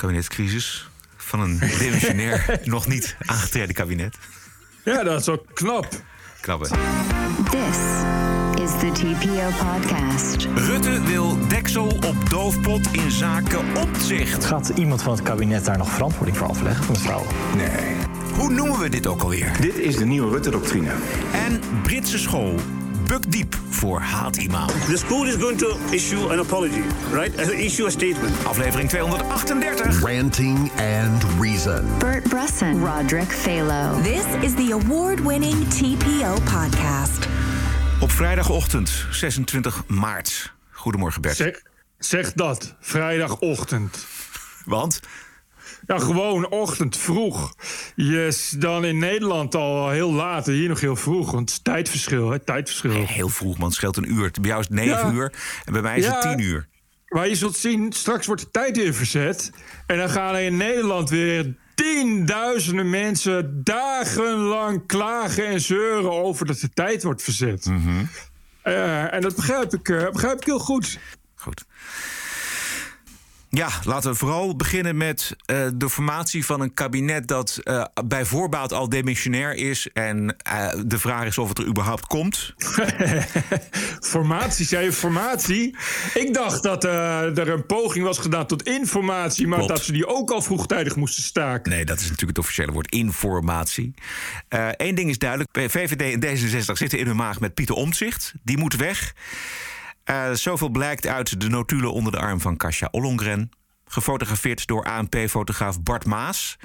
kabinetscrisis van een demissionair, nog niet aangetreden kabinet. Ja, dat is wel knap. Knap, hè? This is the TPO podcast. Rutte wil deksel op doofpot in zaken omzicht. Gaat iemand van het kabinet daar nog verantwoording voor afleggen, mevrouw? Nee. Hoe noemen we dit ook alweer? Dit is de nieuwe Rutte-doctrine. En Britse school bukt diep voor haatimaam. The school is going to issue an apology, right? Uh, issue a statement. Aflevering 238. Ranting and Reason. Bert Brusson, Roderick Phalo. This is the award winning TPO podcast. Op vrijdagochtend 26 maart. Goedemorgen Bert. Zeg, zeg dat, vrijdagochtend. Want? Ja, gewoon ochtend vroeg. Yes, dan in Nederland al heel laat. Hier nog heel vroeg, want het is tijdverschil, hè? Tijdverschil. Heel vroeg, man. Het scheelt een uur. Bij jou is het 9 Ja. uur en bij mij is het. 10 uur. Maar je zult zien, straks wordt de tijd weer verzet. En dan gaan er in Nederland weer tienduizenden mensen dagenlang klagen en zeuren over dat de tijd wordt verzet. Mhm. Eh, en dat begrijp ik, eh, begrijp ik heel goed. Goed. Ja, laten we vooral beginnen met eh, de formatie van een kabinet dat eh, bij voorbaat al demissionair is. En eh, de vraag is of het er überhaupt komt. Formatie, zei je formatie? Ik dacht dat er een poging was gedaan tot informatie, maar Klopt. dat ze die ook al vroegtijdig moesten staken. Nee, dat is natuurlijk het officiële woord informatie. Eén ding is duidelijk: VVD en D66 zitten in hun maag met Pieter Omtzigt. Die moet weg. Eh, zoveel blijkt uit de notulen onder de arm van Kasia Ollongren. Gefotografeerd door ANP-fotograaf Bart Maas.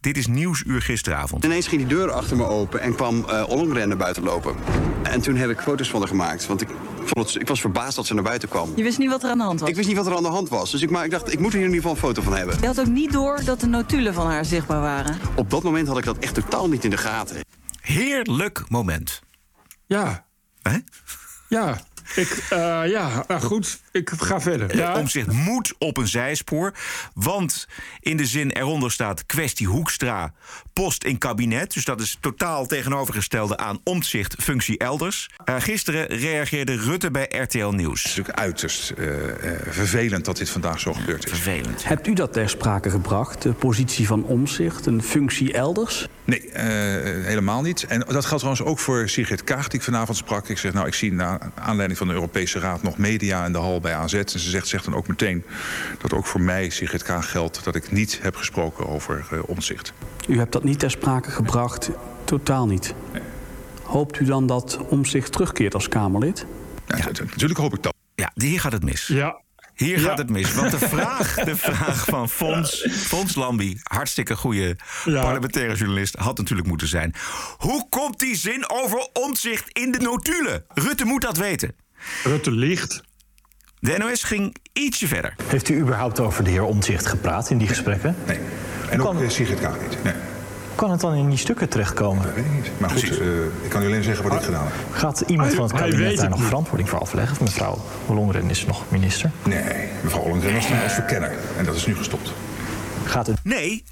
Dit is Nieuwsuur gisteravond. Ineens ging die deur achter me open en kwam eh Ollongren naar buiten lopen. En toen heb ik foto's van haar gemaakt. Want ik, vond het, ik was verbaasd dat ze naar buiten kwam. Je wist niet wat er aan de hand was. Ik wist niet wat er aan de hand was. Dus ik, maar ik dacht, ik moet er in ieder geval een foto van hebben. Je had ook niet door dat de notulen van haar zichtbaar waren. Op dat moment had ik dat echt totaal niet in de gaten. Heerlijk moment. Ja, Hè? ja. Ik, eh, ja, nou goed, ik ga verder. Ja, Omzicht moet op een zijspoor. Want in de zin eronder staat kwestie Hoekstra, post in kabinet. Dus dat is totaal tegenovergestelde aan omzicht, functie elders. Eh, gisteren reageerde Rutte bij RTL Nieuws. Het is natuurlijk uiterst eh, eh, vervelend dat dit vandaag zo gebeurd is. Vervelend. Hebt u dat ter sprake gebracht, de positie van omzicht, een functie elders? Nee, eh, helemaal niet. En dat geldt trouwens ook voor Sigrid Kaag, die ik vanavond sprak. Ik zeg, nou, ik zie na aanleiding van de Europese Raad nog media in de hal bij AZ. En ze zegt, zegt dan ook meteen dat ook voor mij, Sigrid Kaag, geldt... dat ik niet heb gesproken over eh omzicht. U hebt dat niet ter sprake gebracht, totaal niet. Hoopt u dan dat omzicht terugkeert als Kamerlid? Ja, Natuurlijk hoop ik dat. Ja, hier gaat het mis. ja. Hier Ja. gaat het mis. Want de vraag, de vraag van Fons, Fons Lambi, hartstikke goede Ja. parlementaire journalist, had natuurlijk moeten zijn. Hoe komt die zin over omzicht in de notulen? Rutte moet dat weten. Rutte liegt. De NOS ging ietsje verder. Heeft u überhaupt over de heer Omtzigt gepraat in die gesprekken? Nee. En ook Kan- eh, Sigrid Kaag niet. Nee, Kan het dan in die stukken terechtkomen? dat weet ik niet. Maar goed, eh, ik kan u alleen zeggen wat ik gedaan heb. Gaat iemand van het kabinet daar het nog niet. verantwoording voor afleggen? Mevrouw Ollongren is nog minister. Nee, mevrouw Ollengren was toen als verkenner. En dat is nu gestopt. Gaat de Nee,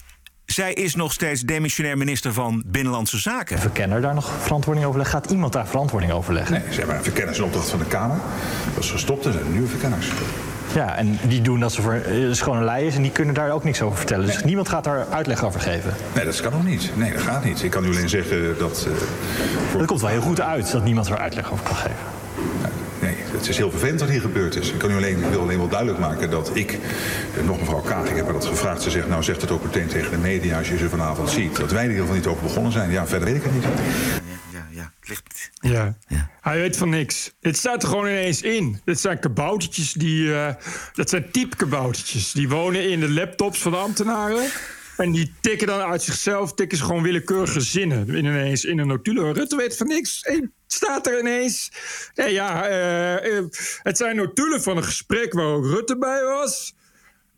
zij is nog steeds demissionair minister van Binnenlandse Zaken. verkenner daar nog verantwoording over leggen? Gaat iemand daar verantwoording over leggen? Nee, ze hebben een verkennersopdracht van de Kamer. Dat is gestopt en zijn er nieuwe verkenners. Ja, en die doen dat ze voor eh, dat is gewoon een lei is en die kunnen daar ook niks over vertellen. Dus niemand gaat daar uitleg over geven. Nee, dat kan nog niet. Nee, dat gaat niet. Ik kan u alleen zeggen dat... eh, voor- Dat komt wel heel goed uit dat niemand er uitleg over kan geven. Het is heel vervelend wat hier gebeurd is. Ik kan u alleen, ik wil alleen wel duidelijk maken dat ik, eh, nog mevrouw Kaag, ik heb haar dat gevraagd. Ze zegt, nou zegt het ook meteen tegen de media als je ze vanavond ziet. Dat wij er in ieder geval niet over begonnen zijn. Ja, verder weet ik het niet. Ja, ja, het ligt... Ja. Ja. Hij weet van niks. Het staat er gewoon ineens in. Dit zijn kaboutertjes die. eh, dat zijn typekaboutertjes. Die wonen in de laptops van de ambtenaren. En die tikken dan uit zichzelf, tikken ze gewoon willekeurige zinnen in ineens in een notulen. Rutte weet van niks. Hey, staat er ineens. Nee, ja, eh, eh, het zijn notulen van een gesprek waar ook Rutte bij was.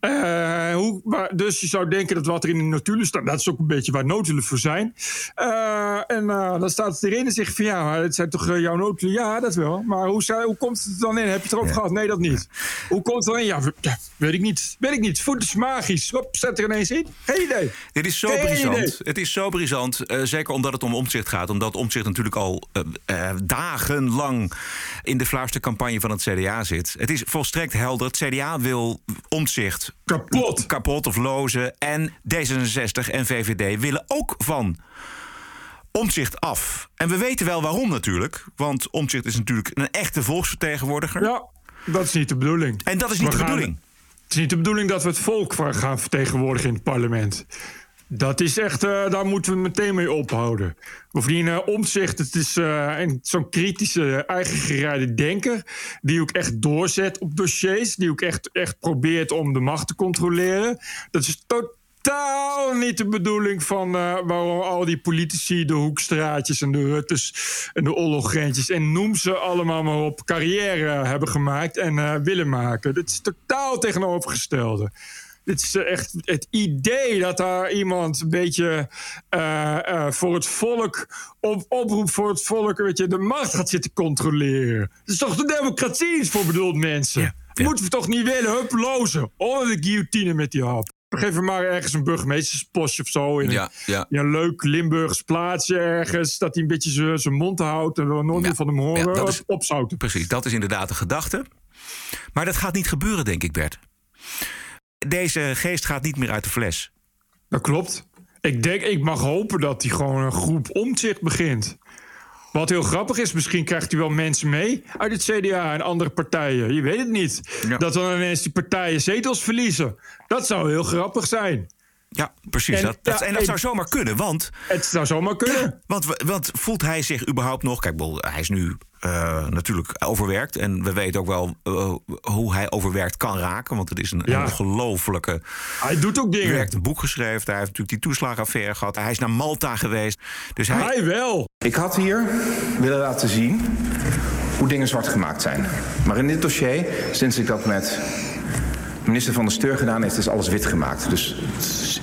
Eh, hoe, maar, dus je zou denken dat wat er in de notulen staat, dat is ook een beetje waar notulen voor zijn. Eh, en eh, dan staat het erin en zegt van ja, maar het zijn toch jouw notulen? Ja, dat wel. Maar hoe, zou- hoe komt het er dan in? Heb je het erover gehad? Nee, dat niet. Hoe komt het? Ja, w- ja, weet ik niet. Weet ik niet. Voet is magisch. Hop, zet er ineens in. Geen idee. Dit is zo Geen brisant. idee. Het is zo brisant, eh, zeker omdat het om omzicht gaat. Omdat omzicht natuurlijk al dagenlang in de fluistercampagne van het CDA zit. Het is volstrekt helder. Het CDA wil omzicht Kapot. kapot of lozen. En D66 en VVD willen ook van Omtzigt af. En we weten wel waarom natuurlijk. Want Omtzigt is natuurlijk een echte volksvertegenwoordiger. Ja, dat is niet de bedoeling. En dat is niet We de gaan- bedoeling. Het is niet de bedoeling dat we het volk gaan vertegenwoordigen in het parlement. Dat is echt, eh, daar moeten we meteen mee ophouden. Bovendien, eh omzicht, het is een- zo'n kritische, eigengerijde denker. Die ook echt doorzet op dossiers. Die ook echt, echt probeert om de macht te controleren. Dat is totaal niet de bedoeling van eh, waarom al die politici, de Hoekstraatjes en de Ruttes en de Ollogentjes en noem ze allemaal maar op, carrière hebben gemaakt en willen maken. Dit is totaal tegenovergestelde. Dit is echt het idee dat daar iemand een beetje eh, eh, voor het volk, op, oproep voor het volk, weet je, de macht gaat zitten controleren. Dat is toch de democratie is voor bedoeld, mensen? Moeten we toch niet willen, hup, lozen. Onder de guillotine met die hap. Geef hem maar ergens een burgemeesterspostje of zo. In, Ja, een, ja. in een leuk Limburgs plaatsje ergens. Dat hij een beetje zijn- mond houdt. En we nooit meer van hem horen. Ja, dat is- Opzouten. Precies, dat is inderdaad de gedachte. Maar dat gaat niet gebeuren, denk ik, Bert. Deze geest gaat niet meer uit de fles. Dat klopt. Ik denk, ik mag hopen dat hij gewoon een groep omzicht begint. Wat heel grappig is, misschien krijgt hij wel mensen mee uit het CDA en andere partijen. Je weet het niet. Dat dan ineens die partijen zetels verliezen. Dat zou heel grappig zijn. Ja, precies. En- dat, dat, ja, en dat en- zou zomaar kunnen, want... Het zou zomaar kunnen. Want, want voelt hij zich überhaupt nog... Kijk, hij is nu eh, natuurlijk overwerkt. En we weten ook wel eh, hoe hij overwerkt kan raken. Want het is een Ja. ongelofelijke... Hij doet ook dingen. Hij heeft een boek geschreven. Hij heeft natuurlijk die toeslagenaffaire gehad. Hij is naar Malta geweest. Dus hij... Hij wel. Ik had hier willen laten zien hoe dingen zwart gemaakt zijn. Maar in dit dossier, sinds ik dat met minister van de Steur gedaan heeft, is alles wit gemaakt. Dus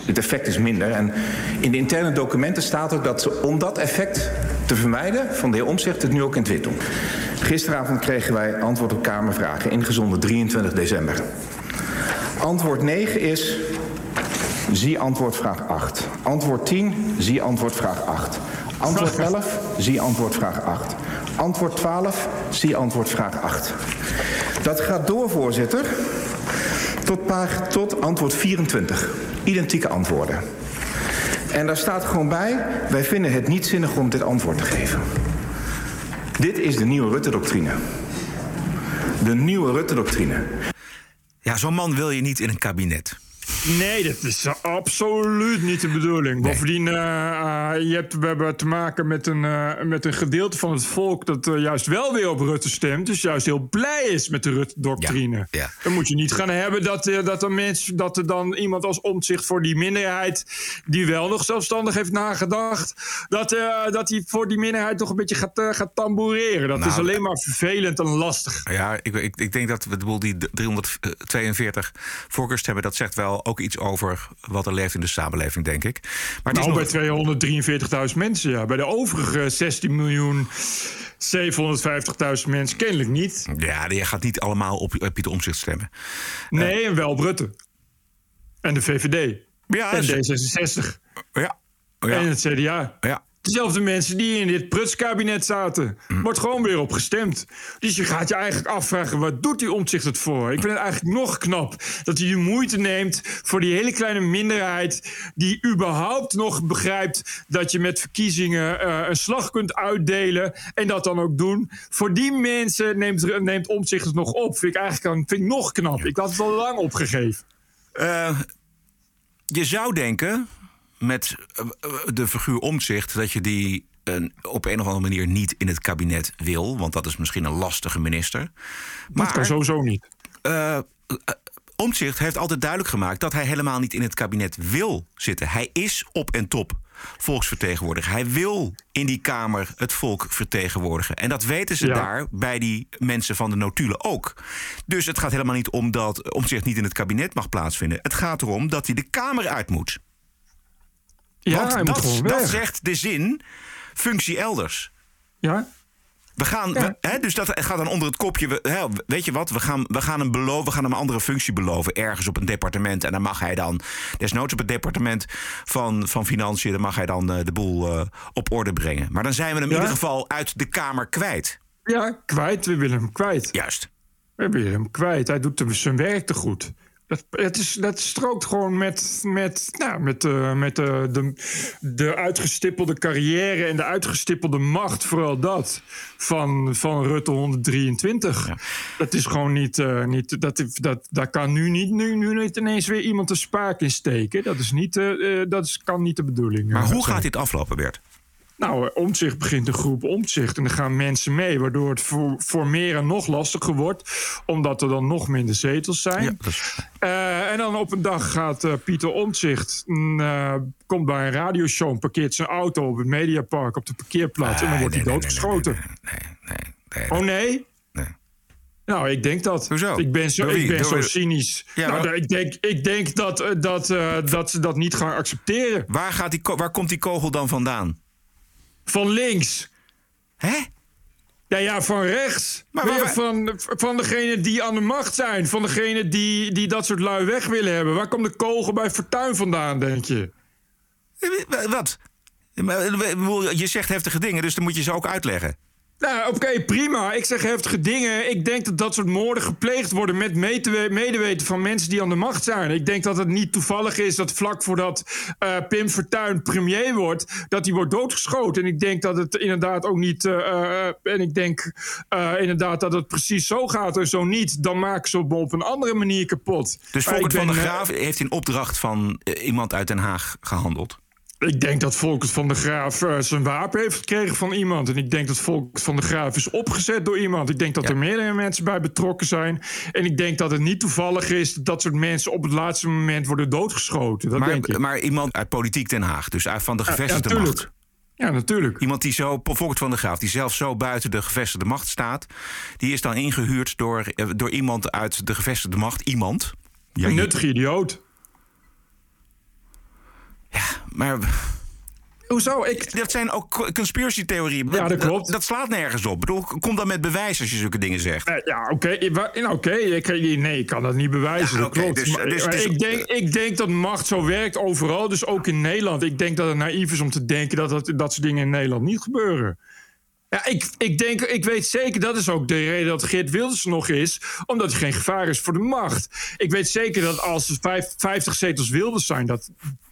het effect is minder. En in de interne documenten staat ook dat ze om dat effect te vermijden van de heer Omtzigt het nu ook in het wit doen. Gisteravond kregen wij antwoord op Kamervragen, ingezonden 23 december. Antwoord 9 is Zie antwoord vraag 8. Antwoord 10, zie antwoord vraag 8. Antwoord 11, zie antwoord vraag 8. Antwoord 12, zie antwoord vraag 8. Dat gaat door, voorzitter, tot, tot antwoord 24. Identieke antwoorden. En daar staat gewoon bij, wij vinden het niet zinnig om dit antwoord te geven. Dit is de nieuwe Rutte-doctrine. De nieuwe Rutte-doctrine. Ja, zo'n man wil je niet in een kabinet. Nee, dat is absoluut niet de bedoeling. Bovendien, eh, eh, je hebt, we hebben te maken met een, eh, met een gedeelte van het volk... dat juist wel weer op Rutte stemt. Dus juist heel blij is met de Rutte-doctrine. ja. Dan moet je niet gaan hebben dat, dat, er mensen, dat er dan iemand als omzicht voor die minderheid... die wel nog zelfstandig heeft nagedacht... dat, dat hij voor die minderheid nog een beetje gaat, gaat tamboureren. Dat Nou, is alleen maar vervelend en lastig. Ja, ik, ik, ik denk dat we die 342 voorkeurstemmen... dat zegt wel ook iets over wat er leeft in de samenleving, denk ik. Maar het nou, is bij nog, 243.000 mensen, ja. Bij de overige 16 miljoen 750.000 mensen kennelijk niet. Ja, je gaat niet allemaal op eh, Pieter Omzicht stemmen. Nee, en wel Brutte. En de VVD. Ja, en ze- D66. Ja. En het CDA. Ja. Dezelfde mensen die in dit prutskabinet zaten. Hm. Wordt gewoon weer op gestemd. Dus je gaat je eigenlijk afvragen, wat doet die omzicht het voor? Ik vind het eigenlijk nog knap dat hij de moeite neemt voor die hele kleine minderheid... die überhaupt nog begrijpt dat je met verkiezingen eh, een slag kunt uitdelen... en dat dan ook doen. Voor die mensen neemt, neemt omzicht het nog op. Vind ik eigenlijk vind ik nog knap. Ik had het al lang opgegeven. Eh, je zou denken, met eh, eh, de figuur Omtzigt... dat je die eh, op een of andere manier niet in het kabinet wil. Want dat is misschien een lastige minister. Dat kan sowieso niet. eh, Omtzigt heeft altijd duidelijk gemaakt... dat hij helemaal niet in het kabinet wil zitten. Hij is op en top volksvertegenwoordiger. Hij wil in die Kamer het volk vertegenwoordigen. En dat weten ze Ja. daar bij die mensen van de notulen ook. Dus het gaat helemaal niet om dat Omtzigt niet in het kabinet mag plaatsvinden. Het gaat erom dat hij de Kamer uit moet. Ja, Want dat, dat zegt de zin functie elders. Ja? We gaan, we- hè, dus dat gaat dan onder het kopje. we- hè, weet je wat? We gaan, we, gaan hem beloven, we gaan hem een andere functie beloven. Ergens op een departement. En dan mag hij dan, desnoods op het departement van, van Financiën. dan mag hij dan eh, de boel eh, op orde brengen. Maar dan zijn we hem in ieder geval uit de Kamer kwijt. Ja, kwijt. We willen hem kwijt. Juist. We willen hem kwijt. Hij doet zijn werk te goed. Dat, het is, dat strookt gewoon met, met, nou, met, eh, met de, de, de uitgestippelde carrière en de uitgestippelde macht, vooral dat, van, van Rutte 123. Dat is gewoon niet. eh, niet dat, dat, daar kan nu niet, nu, nu niet ineens weer iemand de spaak in steken. Dat, is niet, eh, eh, dat is, kan niet de bedoeling Maar eh, hoe zijn. gaat dit aflopen, Bert? Nou, eh, omzicht begint een groep omzicht. En dan gaan mensen mee, waardoor het voor, voor meren nog lastiger wordt. Omdat er dan nog minder zetels zijn. Eh, en dan op een dag gaat eh, Pieter Omtzigt... mm, komt bij een radioshow, en parkeert zijn auto op het Mediapark... op de parkeerplaats en dan wordt hij doodgeschoten. Oh nee? Nou, ik denk dat. Ik ben zo, ik ben zo cynisch. Ja, nou, maar- ik, denk, ik denk dat, dat, dat ze dat niet gaan accepteren. Waar, gaat die, waar komt die kogel dan vandaan? Van links. Hè? Ja, ja, van rechts. Maar waar- van, van degene die aan de macht zijn. Van degene die, die dat soort lui weg willen hebben. Waar komt de kogel bij Fortuin vandaan, denk je? Eh, Wat? Eh, Je zegt heftige dingen, dus dan moet je ze ook uitleggen. Nou, oké, prima. Ik zeg heftige dingen. Ik denk dat dat soort moorden gepleegd worden met medeweten van mensen die aan de macht zijn. Ik denk dat het niet toevallig is dat vlak voordat eh, Pim Fortuyn premier wordt, dat hij wordt doodgeschoten. En ik denk dat het inderdaad ook niet. eh, eh, en ik denk inderdaad dat het precies zo gaat. En zo niet, dan maken ze hem op een andere manier kapot. Dus Volkert van der Graaf heeft in opdracht van iemand uit Den Haag gehandeld. Ik denk dat Volkert van der Graaf eh, zijn wapen heeft gekregen van iemand. En ik denk dat Volkert van der Graaf is opgezet door iemand. Ik denk dat er meerdere mensen bij betrokken zijn. En ik denk dat het niet toevallig is dat dat soort mensen op het laatste moment worden doodgeschoten. Dat denk ik. Maar, maar iemand uit politiek Den Haag, dus uit van de gevestigde ja, macht. Ja, natuurlijk. Iemand die zo, Volkert van der Graaf, die zelf zo buiten de gevestigde macht staat, die is dan ingehuurd door, eh, door iemand uit de gevestigde macht. Iemand. Ja, een nuttige idioot. Maar. Hoezo? Ik... Dat zijn ook co- conspiracy-theorieën. Ja, dat klopt. Dat, dat slaat nergens op. Ik bedoel, kom dan met bewijs als je zulke dingen zegt. Eh, Ja, oké. Wa- nou, oké, ik- Nee, ik kan dat niet bewijzen. Ja, dat klopt. dus- Maar- dus- maar dus- ik, denk, ik denk dat macht zo werkt overal, dus ook in Nederland. Ik denk dat het naïef is om te denken dat dat, dat soort dingen in Nederland niet gebeuren. Ja, ik, ik denk, ik weet zeker, dat is ook de reden dat Geert Wilders er nog is, omdat hij geen gevaar is voor de macht. Ik weet zeker dat als er vijf- 50 zetels Wilders zijn, dat,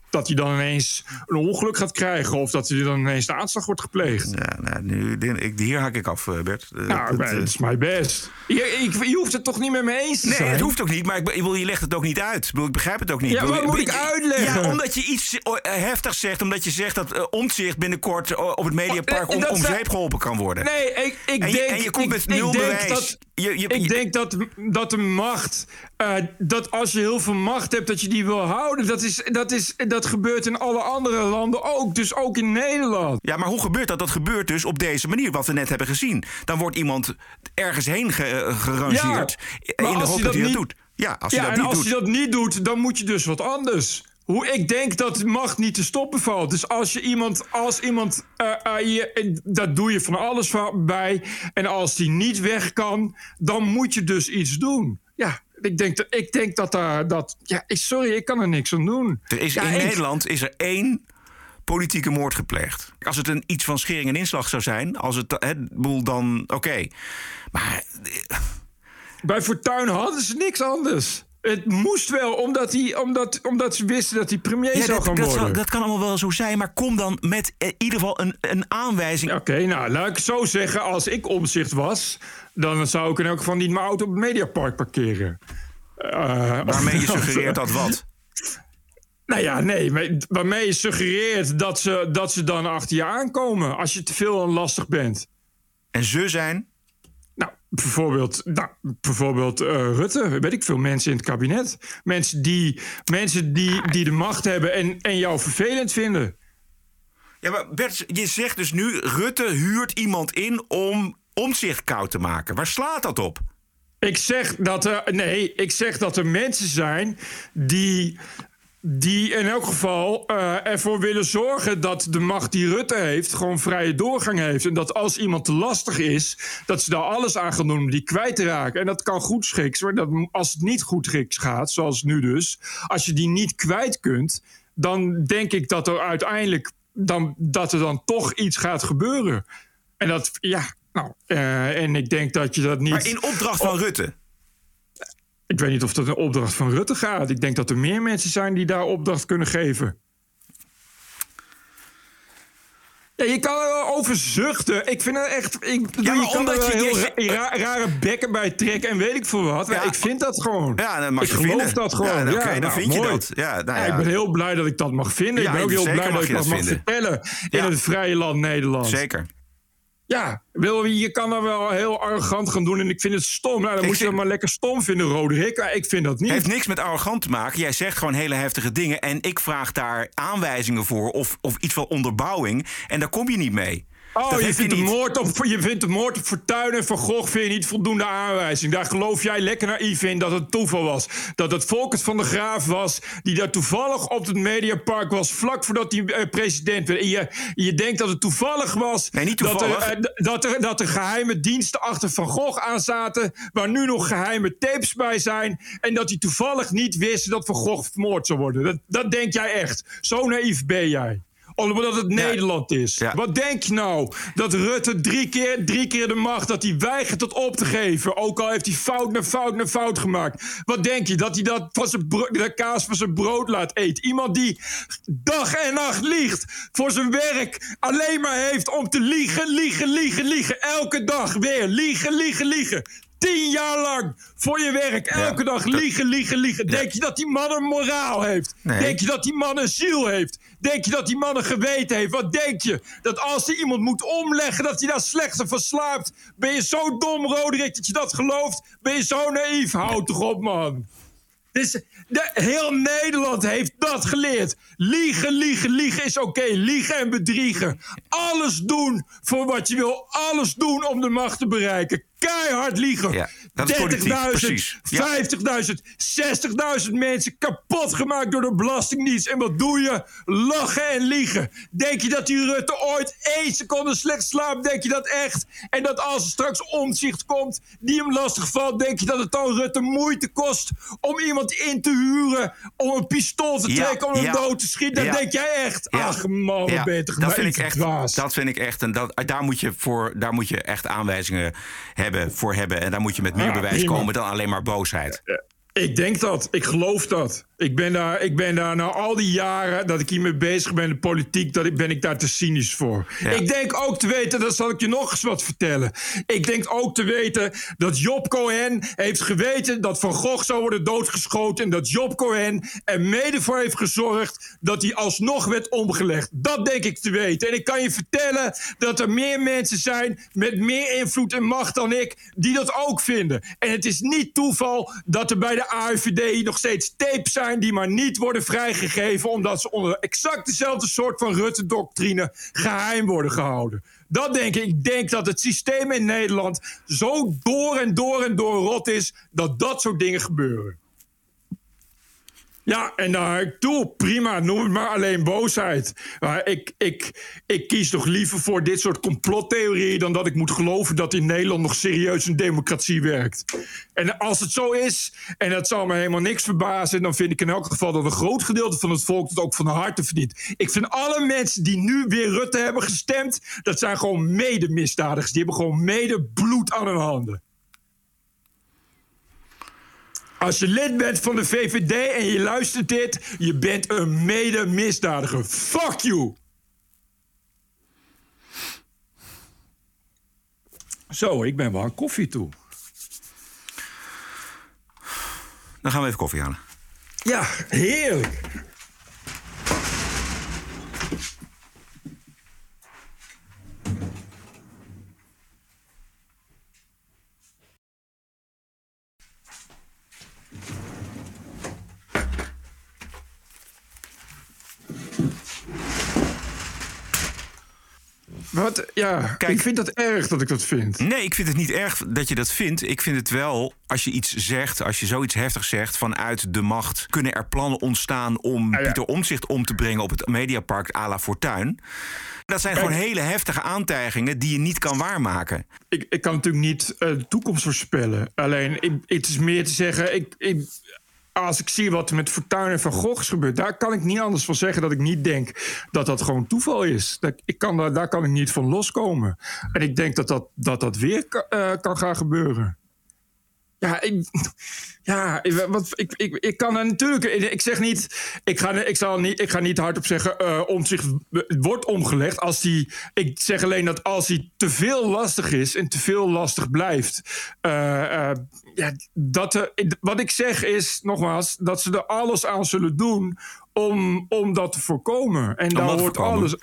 dat hij dan ineens een ongeluk gaat krijgen of dat hij dan ineens de aanslag wordt gepleegd. Ja, nou, nu, ik, hier hak ik af, eh, Bert. Eh, Nou, dat, maar eh, is mijn best. Je, ik, je hoeft het toch niet met me eens te Nee, zijn? het hoeft ook niet, maar ik, bedoel, je legt het ook niet uit. Ik, begrijp het ook niet. Ja, wat moet ik uitleggen? Ja, omdat je iets heftigs zegt. Omdat je zegt dat omzicht binnenkort op het Mediapark Oh, om, dat om zeep geholpen kan worden. Nee, ik, ik En je- denk... en je komt ik- met nul denk bewijs. Dat, Je- je- ik denk dat, dat de macht... eh, dat als je heel veel macht hebt, dat je die wil houden. Dat, is, dat, is, dat gebeurt in alle andere landen ook. Dus ook in Nederland. Ja, maar hoe gebeurt dat? Dat gebeurt dus op deze manier, wat we net hebben gezien. Dan wordt iemand ergens heen ge- eh, gerangeerd. maar in de als hoop dat hij dat niet- doet. Ja, als ja, hij dat en niet als doet. je dat niet doet, dan moet je dus wat anders. Hoe ik denk dat macht niet te stoppen valt. Dus als je iemand, als iemand, eh, je, dat doe je van alles bij. En als die niet weg kan, dan moet je dus iets doen. Ja, ik denk dat, ik denk dat daar, dat, ja, sorry, ik kan er niks aan doen. Er is Ja, in ik- Nederland is er één politieke moord gepleegd. Als het een iets van schering en inslag zou zijn, als het, het boel dan oké. Maar Bij Fortuyn hadden ze niks anders. Het moest wel, omdat, hij, omdat, omdat ze wisten dat hij premier Ja, zou dat, gaan dat, worden. zal- dat kan allemaal wel zo zijn, maar kom dan met in ieder geval een, een aanwijzing. Oké, nou, laat ik zo zeggen. Als ik omzicht was, dan zou ik in elk geval niet mijn auto op het Mediapark parkeren. Eh, Waarmee je suggereert dat wat? Nou ja, nee, maar waarmee je suggereert dat ze, dat ze dan achter je aankomen als je te veel en lastig bent. En ze zijn? Bijvoorbeeld, nou, bijvoorbeeld eh, Rutte, weet ik veel, mensen in het kabinet. Mensen die, mensen die, die de macht hebben en, en jou vervelend vinden. Ja, maar Bert, je zegt dus nu: Rutte huurt iemand in om omzicht koud te maken. Waar slaat dat op? Ik zeg dat er. Nee, ik zeg dat er mensen zijn die. Die in elk geval eh, ervoor willen zorgen dat de macht die Rutte heeft gewoon vrije doorgang heeft. En dat als iemand te lastig is, dat ze daar alles aan gaan doen om die kwijt te raken. En dat kan goed schiks, maar dat, als het niet goed schiks gaat, zoals nu dus, als je die niet kwijt kunt, dan denk ik dat er uiteindelijk dan, dat er dan toch iets gaat gebeuren. En dat, ja, nou, eh, en ik denk dat je dat niet. Maar in opdracht van Rutte. Ik weet niet of dat een opdracht van Rutte gaat. Ik denk dat er meer mensen zijn die daar opdracht kunnen geven. Ja, je kan er wel over zuchten. Ik vind het echt. Ik, Ja, je kan omdat je- heel je- ra- ra- rare bekken bij trekken en weet ik veel wat. Ja. ik vind dat gewoon. Ja, dat mag ik je geloof vinden. dat gewoon. Ja, oké, dan nou, vind je dat. Ja, nou Ja. Ik ben heel blij dat ik dat mag vinden. Ik ben ook heel blij dat ik dat mag vinden. vertellen in het vrije land Nederland. Zeker. Ja, wil, je kan er wel heel arrogant gaan doen en ik vind het stom. Nou, dan Ik moet je dat maar lekker stom vinden, Roderick. Ik vind dat niet. Heeft niks met arrogant te maken. Jij zegt gewoon hele heftige dingen. En ik vraag daar aanwijzingen voor of, of iets van onderbouwing. En daar kom je niet mee. Oh, Dat je vindt, de niet. moord op, je vindt de moord op Fortuyn en Van Gogh vind je niet voldoende aanwijzing. Daar geloof jij lekker naïef in dat het toeval was. Dat het Volkert van de Graaf was die daar toevallig op het Mediapark was... vlak voordat hij eh, president werd. En je, je denkt dat het toevallig was... Nee, niet Dat er, toevallig. eh, dat, er, dat er geheime diensten achter Van Gogh aan zaten... waar nu nog geheime tapes bij zijn... en dat hij toevallig niet wist dat Van Gogh vermoord zou worden. Dat, dat denk jij echt. Zo naïef ben jij omdat het Nederland is. Wat denk je nou? Dat Rutte drie keer, drie keer de macht, dat hij weigert het op te geven. Ook al heeft hij fout na fout na fout gemaakt. Wat denk je? Dat hij dat van zijn de kaas van zijn brood laat eten. Iemand die dag en nacht liegt voor zijn werk. Alleen maar heeft om te liegen, liegen, liegen, liegen. Elke dag weer liegen, liegen, liegen. Tien jaar lang voor je werk. Elke dag liegen, liegen, liegen. Denk je dat die man een moraal heeft? Nee. Denk je dat die man een ziel heeft? Denk je dat die man een geweten heeft? Wat denk je? Dat als hij iemand moet omleggen, dat hij daar slechter van slaapt? Ben je zo dom, Roderick, dat je dat gelooft? Ben je zo naïef? Houd toch op, man. Dus de, heel Nederland heeft dat geleerd. Liegen, liegen, liegen is oké. Liegen en bedriegen. Alles doen voor wat je wil. Alles doen om de macht te bereiken. Keihard liegen. 30.000, precies. Ja. 50.000, 60.000 mensen kapot gemaakt door de Belastingdienst. En wat doe je? Lachen en liegen. Denk je dat die Rutte ooit één seconde slecht slaapt? Denk je dat echt? En dat als er straks omzicht komt die hem lastig valt, denk je dat het dan Rutte moeite kost om iemand in te huren, om een pistool te Ja, trekken, om hem ja. dood te schieten? Dat Ja. denk jij echt? Ach man, Ja, ben dat vind ik echt. dwaas. Dat vind ik echt. En dat, daar, moet je voor, daar moet je echt aanwijzingen hebben, voor hebben. En daar moet je met bewijs prima. komen dan alleen maar boosheid. Ik denk dat. Ik geloof dat. Ik ben daar, ik ben daar na al die jaren dat ik hiermee bezig ben in de politiek, dat ik, ben ik daar te cynisch voor. Ja. Ik denk ook te weten, dat zal ik je nog eens wat vertellen. Ik denk ook te weten dat Job Cohen heeft geweten dat Van Gogh zou worden doodgeschoten. En dat Job Cohen er mede voor heeft gezorgd dat hij alsnog werd omgelegd. Dat denk ik te weten. En ik kan je vertellen dat er meer mensen zijn met meer invloed en macht dan ik, die dat ook vinden. En het is niet toeval dat er bij de AIVD nog steeds tapes zijn die maar niet worden vrijgegeven, omdat ze onder exact dezelfde soort van Rutte-doctrine geheim worden gehouden. Dat denk ik. Ik denk dat het systeem in Nederland zo door en door en door rot is dat dat soort dingen gebeuren. Ja, en naar ik toe, prima, noem het maar alleen boosheid. Maar ik, ik, ik kies toch liever voor dit soort complottheorieën... dan dat ik moet geloven dat in Nederland nog serieus een democratie werkt. En als het zo is, en dat zal me helemaal niks verbazen... dan vind ik in elk geval dat een groot gedeelte van het volk het ook van harte verdient. Ik vind alle mensen die nu weer Rutte hebben gestemd... dat zijn gewoon mede-misdadigers. Die hebben gewoon mede-bloed aan hun handen. Als je lid bent van de VVD en je luistert dit, je bent een mede-misdadiger. Fuck you! Zo, ik ben wel aan koffie toe. Dan gaan we even koffie halen. Ja, heerlijk. Wat? Ja, Kijk. ik vind dat erg dat ik dat vind. Nee, ik vind het niet erg dat je dat vindt. Ik vind het wel, als je iets zegt, als je zoiets heftigs zegt... vanuit de macht kunnen er plannen ontstaan... om Ah, ja. Pieter Omzicht om te brengen op het Mediapark à la Fortuin. Dat zijn Kijk. gewoon hele heftige aantijgingen... die je niet kan waarmaken. ik, ik kan natuurlijk niet eh, de toekomst voorspellen. Alleen, ik, het is meer te zeggen... Ik, ik, als ik zie wat met Fortuyn en Van Gogh is gebeurd... daar kan ik niet anders van zeggen dat ik niet denk dat dat gewoon toeval is. Dat, ik kan, daar, daar kan ik niet van loskomen. En ik denk dat dat, dat, dat weer eh, kan gaan gebeuren. Ja, ik, ja wat, ik, ik, ik kan er natuurlijk. Ik zeg niet. Ik ga, ik zal niet, ik ga niet hardop zeggen. eh om zich wordt omgelegd. Als die, ik zeg alleen dat als hij te veel lastig is en te veel lastig blijft. eh, eh, ja, dat wat ik zeg is nogmaals dat ze er alles aan zullen doen om, om dat te voorkomen. En Om daar hoort voorkomen? alles.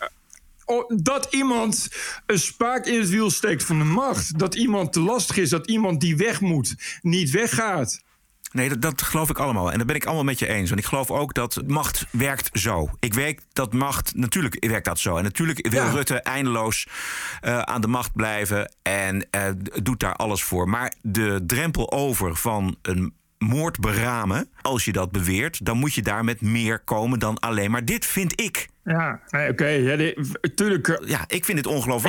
Oh, dat iemand een spaak in het wiel steekt van de macht. Dat iemand te lastig is. Dat iemand die weg moet, niet weggaat. Nee, dat, dat geloof ik allemaal. En dat ben ik allemaal met je eens. Want ik geloof ook dat macht werkt zo. Ik weet dat macht, natuurlijk werkt dat zo. En natuurlijk wil Ja. Rutte eindeloos eh, aan de macht blijven en eh, doet daar alles voor. Maar de drempel over van een moord beramen, als je dat beweert, dan moet je daar met meer komen dan alleen maar dit, vind ik. Ja, nee, oké. ja, tuurlijk. eh, Ja, ik vind het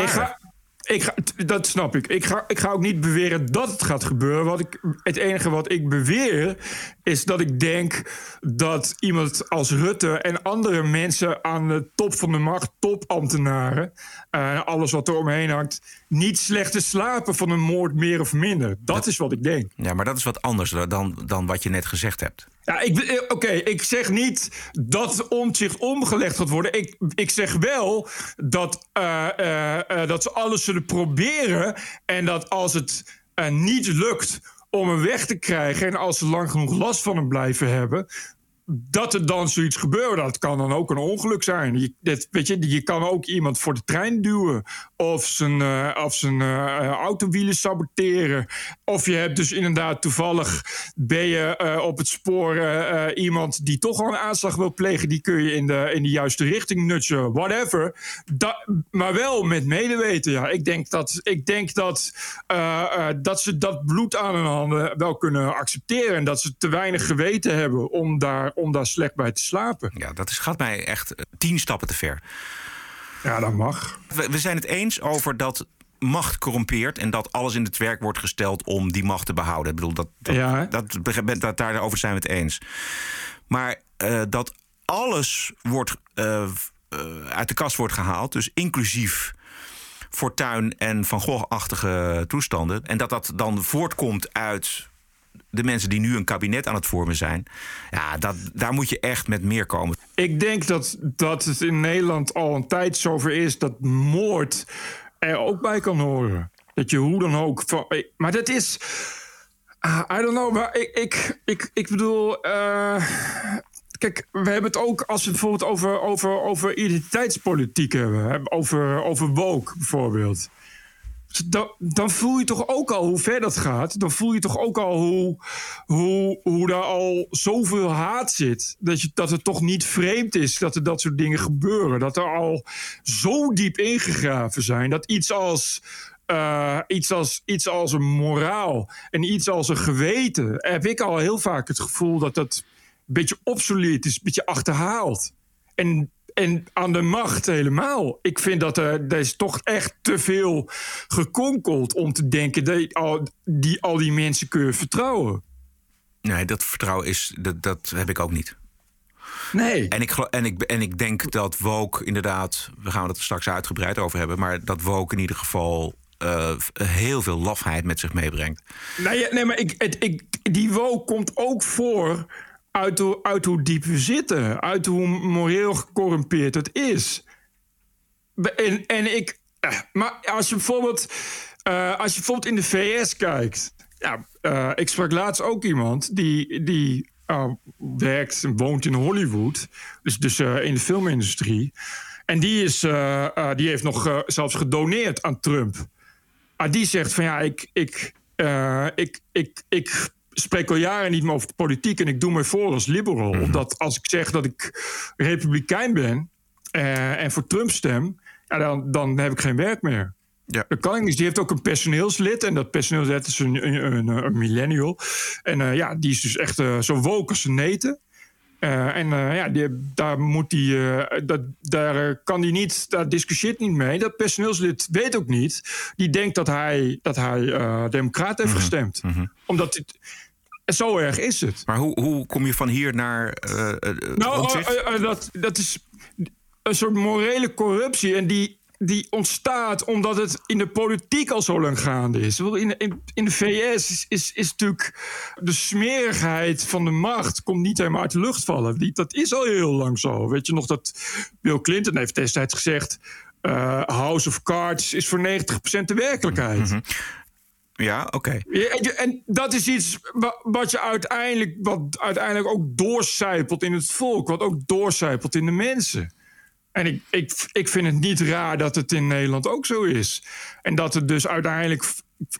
ga, ik ga, dat snap ik. Ik ga, ik ga ook niet beweren dat het gaat gebeuren. Wat ik, het enige wat ik beweer is dat ik denk dat iemand als Rutte en andere mensen aan de top van de macht, topambtenaren, eh, alles wat er omheen hangt, niet slecht te slapen van een moord meer of minder. Dat is wat ik denk. Ja, maar dat is wat anders dan, dan wat je net gezegd hebt. Ja, ik, eh, oké, ik zeg niet dat omzicht omgelegd gaat worden. Ik, ik zeg wel dat, eh, eh, dat ze alles zullen proberen. En dat als het niet lukt om hem weg te krijgen... en als ze lang genoeg last van hem blijven hebben... dat er dan zoiets gebeurt. Dat kan dan ook een ongeluk zijn. Je, weet je, je kan ook iemand voor de trein duwen. Of zijn, eh, of zijn eh, autowielen saboteren. Of je hebt dus inderdaad toevallig... ben je eh, op het spoor iemand die toch al een aanslag wil plegen... die kun je in de, in de juiste richting nutsen. Whatever. Maar wel met medeweten. Ja. Ik denk dat, ik denk dat, dat ze dat bloed aan hun handen wel kunnen accepteren. En dat ze te weinig geweten hebben om daar, om daar slecht bij te slapen. Ja, dat is, gaat mij echt eh, tien stappen te ver. Ja, dat mag. We, we zijn het eens over dat macht corrompeert en dat alles in het werk wordt gesteld om die macht te behouden. Ik bedoel, dat, dat, Ja. dat, dat, dat- daarover zijn we het eens. Maar eh, dat alles wordt, eh, uit de kast wordt gehaald, dus inclusief Fortuin en Van Gogh-achtige toestanden. En dat dat dan voortkomt uit de mensen die nu een kabinet aan het vormen zijn. Ja, dat, daar moet je echt met meer komen. Ik denk dat, dat het in Nederland al een tijd zover is dat moord er ook bij kan horen. Dat je hoe dan ook. Van, maar dat is. ah, I don't know. Maar ik, ik, ik, ik bedoel. eh, kijk, we hebben het ook als we bijvoorbeeld over, over, over identiteitspolitiek hebben. Over, over woke bijvoorbeeld. Dan, voel je toch ook al hoe ver dat gaat. Dan voel je toch ook al hoe, hoe, hoe daar al zoveel haat zit. Dat, je, dat het toch niet vreemd is dat er dat soort dingen gebeuren. Dat er al zo diep ingegraven zijn. Dat iets als, eh, iets als, iets als een moraal en iets als een geweten. Heb ik al heel vaak het gevoel dat dat een beetje obsolet is, een beetje achterhaald. En en aan de macht helemaal. Ik vind dat er, er is toch echt te veel gekonkeld om te denken dat al die, al die mensen kun je vertrouwen. Nee, dat vertrouwen is, dat, dat heb ik ook niet. Nee. En ik, en, ik, en ik denk dat woke inderdaad, we gaan het er straks uitgebreid over hebben, maar dat woke in ieder geval eh, heel veel lafheid met zich meebrengt. Nee, ja, nee maar ik, het, ik, die woke komt ook voor uit hoe, uit hoe diep we zitten. Uit hoe moreel gecorrumpeerd het is. En, en ik... eh, Maar als je bijvoorbeeld... eh, als je bijvoorbeeld in de VS kijkt... Ja, eh, ik sprak laatst ook iemand die... die werkt en woont in Hollywood. Dus, dus in de filmindustrie. En die, is, die heeft nog zelfs gedoneerd aan Trump. Ah, die zegt van ja, ik, ik, ik, ik, ik spreek al jaren niet meer over de politiek en ik doe me voor als liberal. Omdat als ik zeg dat ik republikein ben eh, en voor Trump stem, ja, dan, dan heb ik geen werk meer. Ja. Dat kan niet. Die heeft ook een personeelslid. En dat personeelslid is een, een, een, een millennial. En eh, ja, die is dus echt eh, zo woke als een neten. Eh, en eh, ja, die, daar, moet die, eh, dat, daar kan hij niet, daar discussieert niet mee. Dat personeelslid weet ook niet. Die denkt dat hij, dat hij democraat heeft gestemd. Omdat het, zo erg is het. Maar hoe, hoe kom je van hier naar Nou, dat, dat is een soort morele corruptie. En die, die ontstaat omdat het in de politiek al zo lang gaande is. In, in, in de VS is, is, is natuurlijk de smerigheid van de macht komt niet helemaal uit de lucht vallen. Die, dat is al heel lang zo. Weet je nog dat Bill Clinton heeft destijds gezegd... eh, House of Cards is voor 90% de werkelijkheid. Ja, oké. Ja, en dat is iets wa- wat je uiteindelijk, wat uiteindelijk ook doorcijpelt in het volk, wat ook doorcijpelt in de mensen. En ik, ik, ik vind het niet raar dat het in Nederland ook zo is. En dat er dus uiteindelijk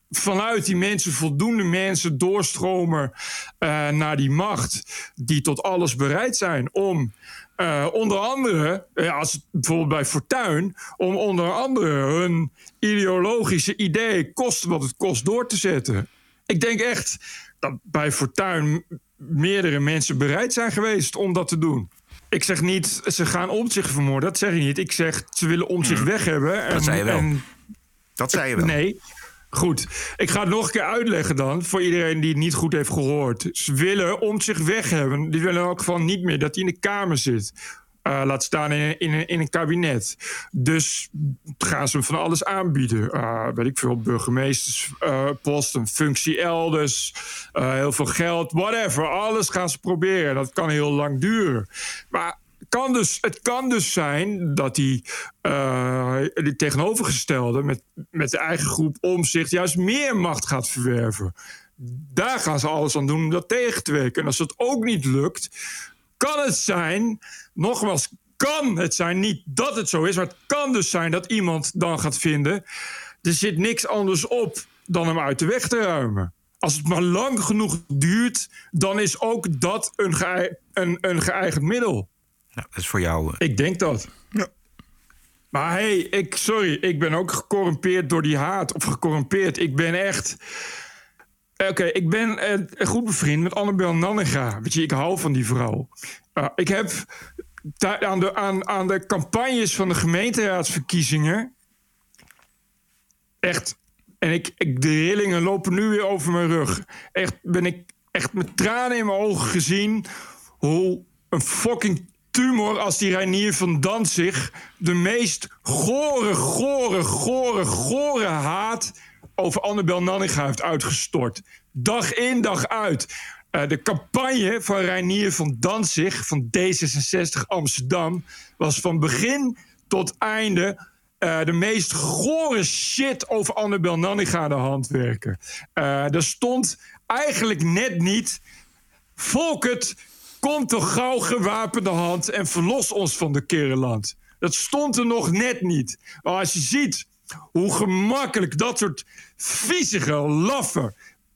vanuit die mensen voldoende mensen doorstromen eh, naar die macht, die tot alles bereid zijn om. eh, onder andere, eh, als het bijvoorbeeld bij Fortuin, om onder andere hun ideologische idee, kost wat het kost, door te zetten. Ik denk echt dat bij Fortuin meerdere mensen bereid zijn geweest om dat te doen. Ik zeg niet, ze gaan om zich vermoorden. Dat zeg ik niet. Ik zeg, ze willen om zich weg hebben. Dat zei je wel. en- Dat zei je wel. Nee. Goed, ik ga het nog een keer uitleggen dan, voor iedereen die het niet goed heeft gehoord. Ze willen om zich weg hebben. Die willen in elk geval niet meer dat hij in de Kamer zit. Eh, laat staan in, in, een kabinet. Dus gaan ze hem van alles aanbieden. Eh, weet ik veel, burgemeesterspost, een functie elders, eh, heel veel geld, whatever. Alles gaan ze proberen. Dat kan heel lang duren. Maar kan dus, het kan dus zijn dat die, eh, die tegenovergestelde met, met de eigen groep om zich juist meer macht gaat verwerven. Daar gaan ze alles aan doen om dat tegen te werken. En als het ook niet lukt, kan het zijn, nogmaals, kan het zijn, niet dat het zo is, maar het kan dus zijn dat iemand dan gaat vinden: er zit niks anders op dan hem uit de weg te ruimen. Als het maar lang genoeg duurt, dan is ook dat een, een, een geëigend middel. Nou, dat is voor jou. eh, Ik denk dat. Maar hey, ik, sorry, ik ben ook gecorrumpeerd door die haat. Of gecorrumpeerd. Ik ben echt. Oké, ik ben eh, goed bevriend met Annabel Nanninga. Weet je, ik hou van die vrouw. Uh, ik heb aan de, aan, aan de campagnes van de gemeenteraadsverkiezingen. Echt. En ik, ik, de rillingen lopen nu weer over mijn rug. Echt ben ik echt met tranen in mijn ogen gezien. hoe een fucking tumor als die Reinier van Danzig. de meest gore, gore, gore, gore haat. Over Annabel Nanninga heeft uitgestort. Dag in, dag uit. Uh, de campagne van Reinier van Danzig van D66 Amsterdam was van begin tot einde uh, de meest gore shit over Annabel Nanninga de hand werken. Uh, er stond eigenlijk net niet. Volkert, kom toch gauw gewapende hand en verlos ons van de Kerenland. Dat stond er nog net niet. Maar als je ziet hoe gemakkelijk dat soort viezige, laffe,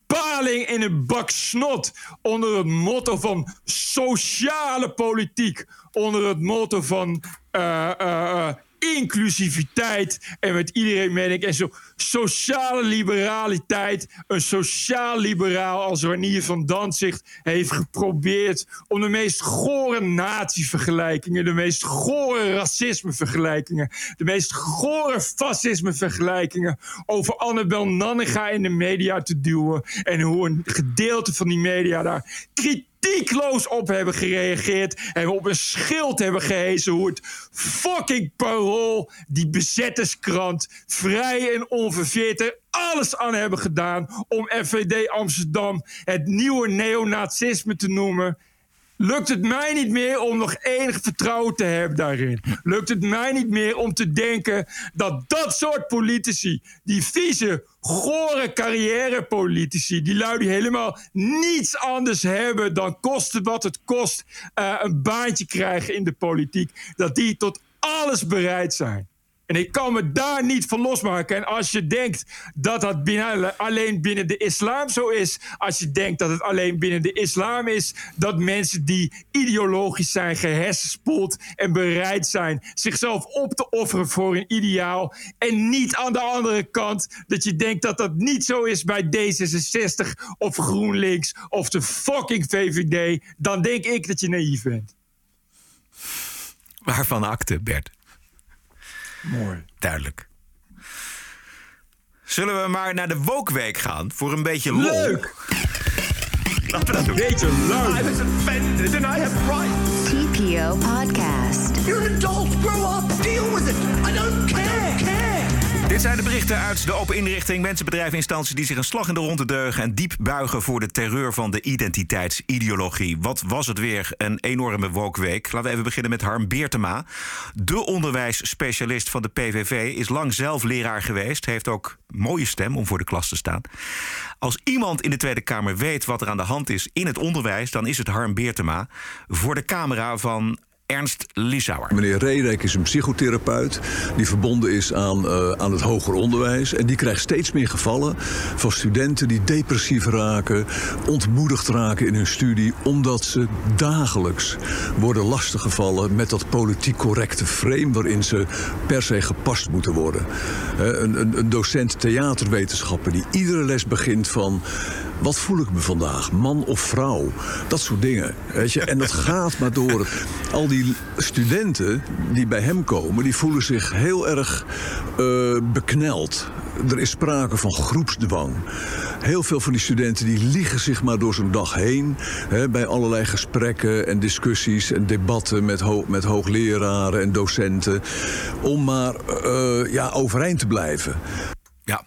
paling in een bak snot. Onder het motto van sociale politiek. Onder het motto van uh, uh, inclusiviteit. En met iedereen ik. En zo sociale liberaliteit. Een sociaal-liberaal als Ranier van Danzig heeft geprobeerd om de meest gore natievergelijkingen, de meest gore racismevergelijkingen, de meest gore fascismevergelijkingen over Annabel Nanninga in de media te duwen. En hoe een gedeelte van die media daar kritiekloos op hebben gereageerd en op een schild hebben gehezen hoe het fucking parool, die bezetterskrant, vrij en onverveerd er alles aan hebben gedaan om FVD Amsterdam het nieuwe neonazisme te noemen. Lukt het mij niet meer om nog enig vertrouwen te hebben daarin? Lukt het mij niet meer om te denken dat dat soort politici, die vieze, gore carrièrepolitici, die lui die helemaal niets anders hebben dan kosten wat het kost uh, een baantje krijgen in de politiek, dat die tot alles bereid zijn. En ik kan me daar niet van losmaken. En als je denkt dat dat alleen binnen de islam zo is. Als je denkt dat het alleen binnen de islam is. Dat mensen die ideologisch zijn gehersenspoeld. En bereid zijn zichzelf op te offeren voor een ideaal. En niet aan de andere kant dat je denkt dat dat niet zo is bij D66 of GroenLinks of de fucking VVD. Dan denk ik dat je naïef bent. Waarvan akte, Bert? Mooi. Duidelijk. Zullen we maar naar de Wokweek gaan voor een beetje lol? Leuk! Laten we dat doen. Beetje leuk. I was offended and I have rights. TPO Podcast. You're an adult. Grow up. Deal with it. I don't. Dit zijn de berichten uit de open inrichting. Mensen, bedrijven, instanties die zich een slag in de ronde deugen... en diep buigen voor de terreur van de identiteitsideologie. Wat was het weer een enorme wokweek. Laten we even beginnen met Harm Beertema. De onderwijsspecialist van de PVV is lang zelf leraar geweest. Heeft ook mooie stem om voor de klas te staan. Als iemand in de Tweede Kamer weet wat er aan de hand is in het onderwijs... dan is het Harm Beertema voor de camera van Ernst Liesauer. Meneer Redek is een psychotherapeut die verbonden is aan, uh, aan het hoger onderwijs. En die krijgt steeds meer gevallen van studenten die depressief raken, ontmoedigd raken in hun studie, omdat ze dagelijks worden lastiggevallen met dat politiek correcte frame waarin ze per se gepast moeten worden. Een, een, een docent theaterwetenschappen die iedere les begint van wat voel ik me vandaag? Man of vrouw? Dat soort dingen. Weet je? En dat gaat maar door. Al die studenten die bij hem komen, die voelen zich heel erg uh, bekneld. Er is sprake van groepsdwang. Heel veel van die studenten die liegen zich maar door zo'n dag heen. Hè, bij allerlei gesprekken en discussies en debatten met, ho met hoogleraren en docenten. Om maar uh, ja, overeind te blijven. Ja,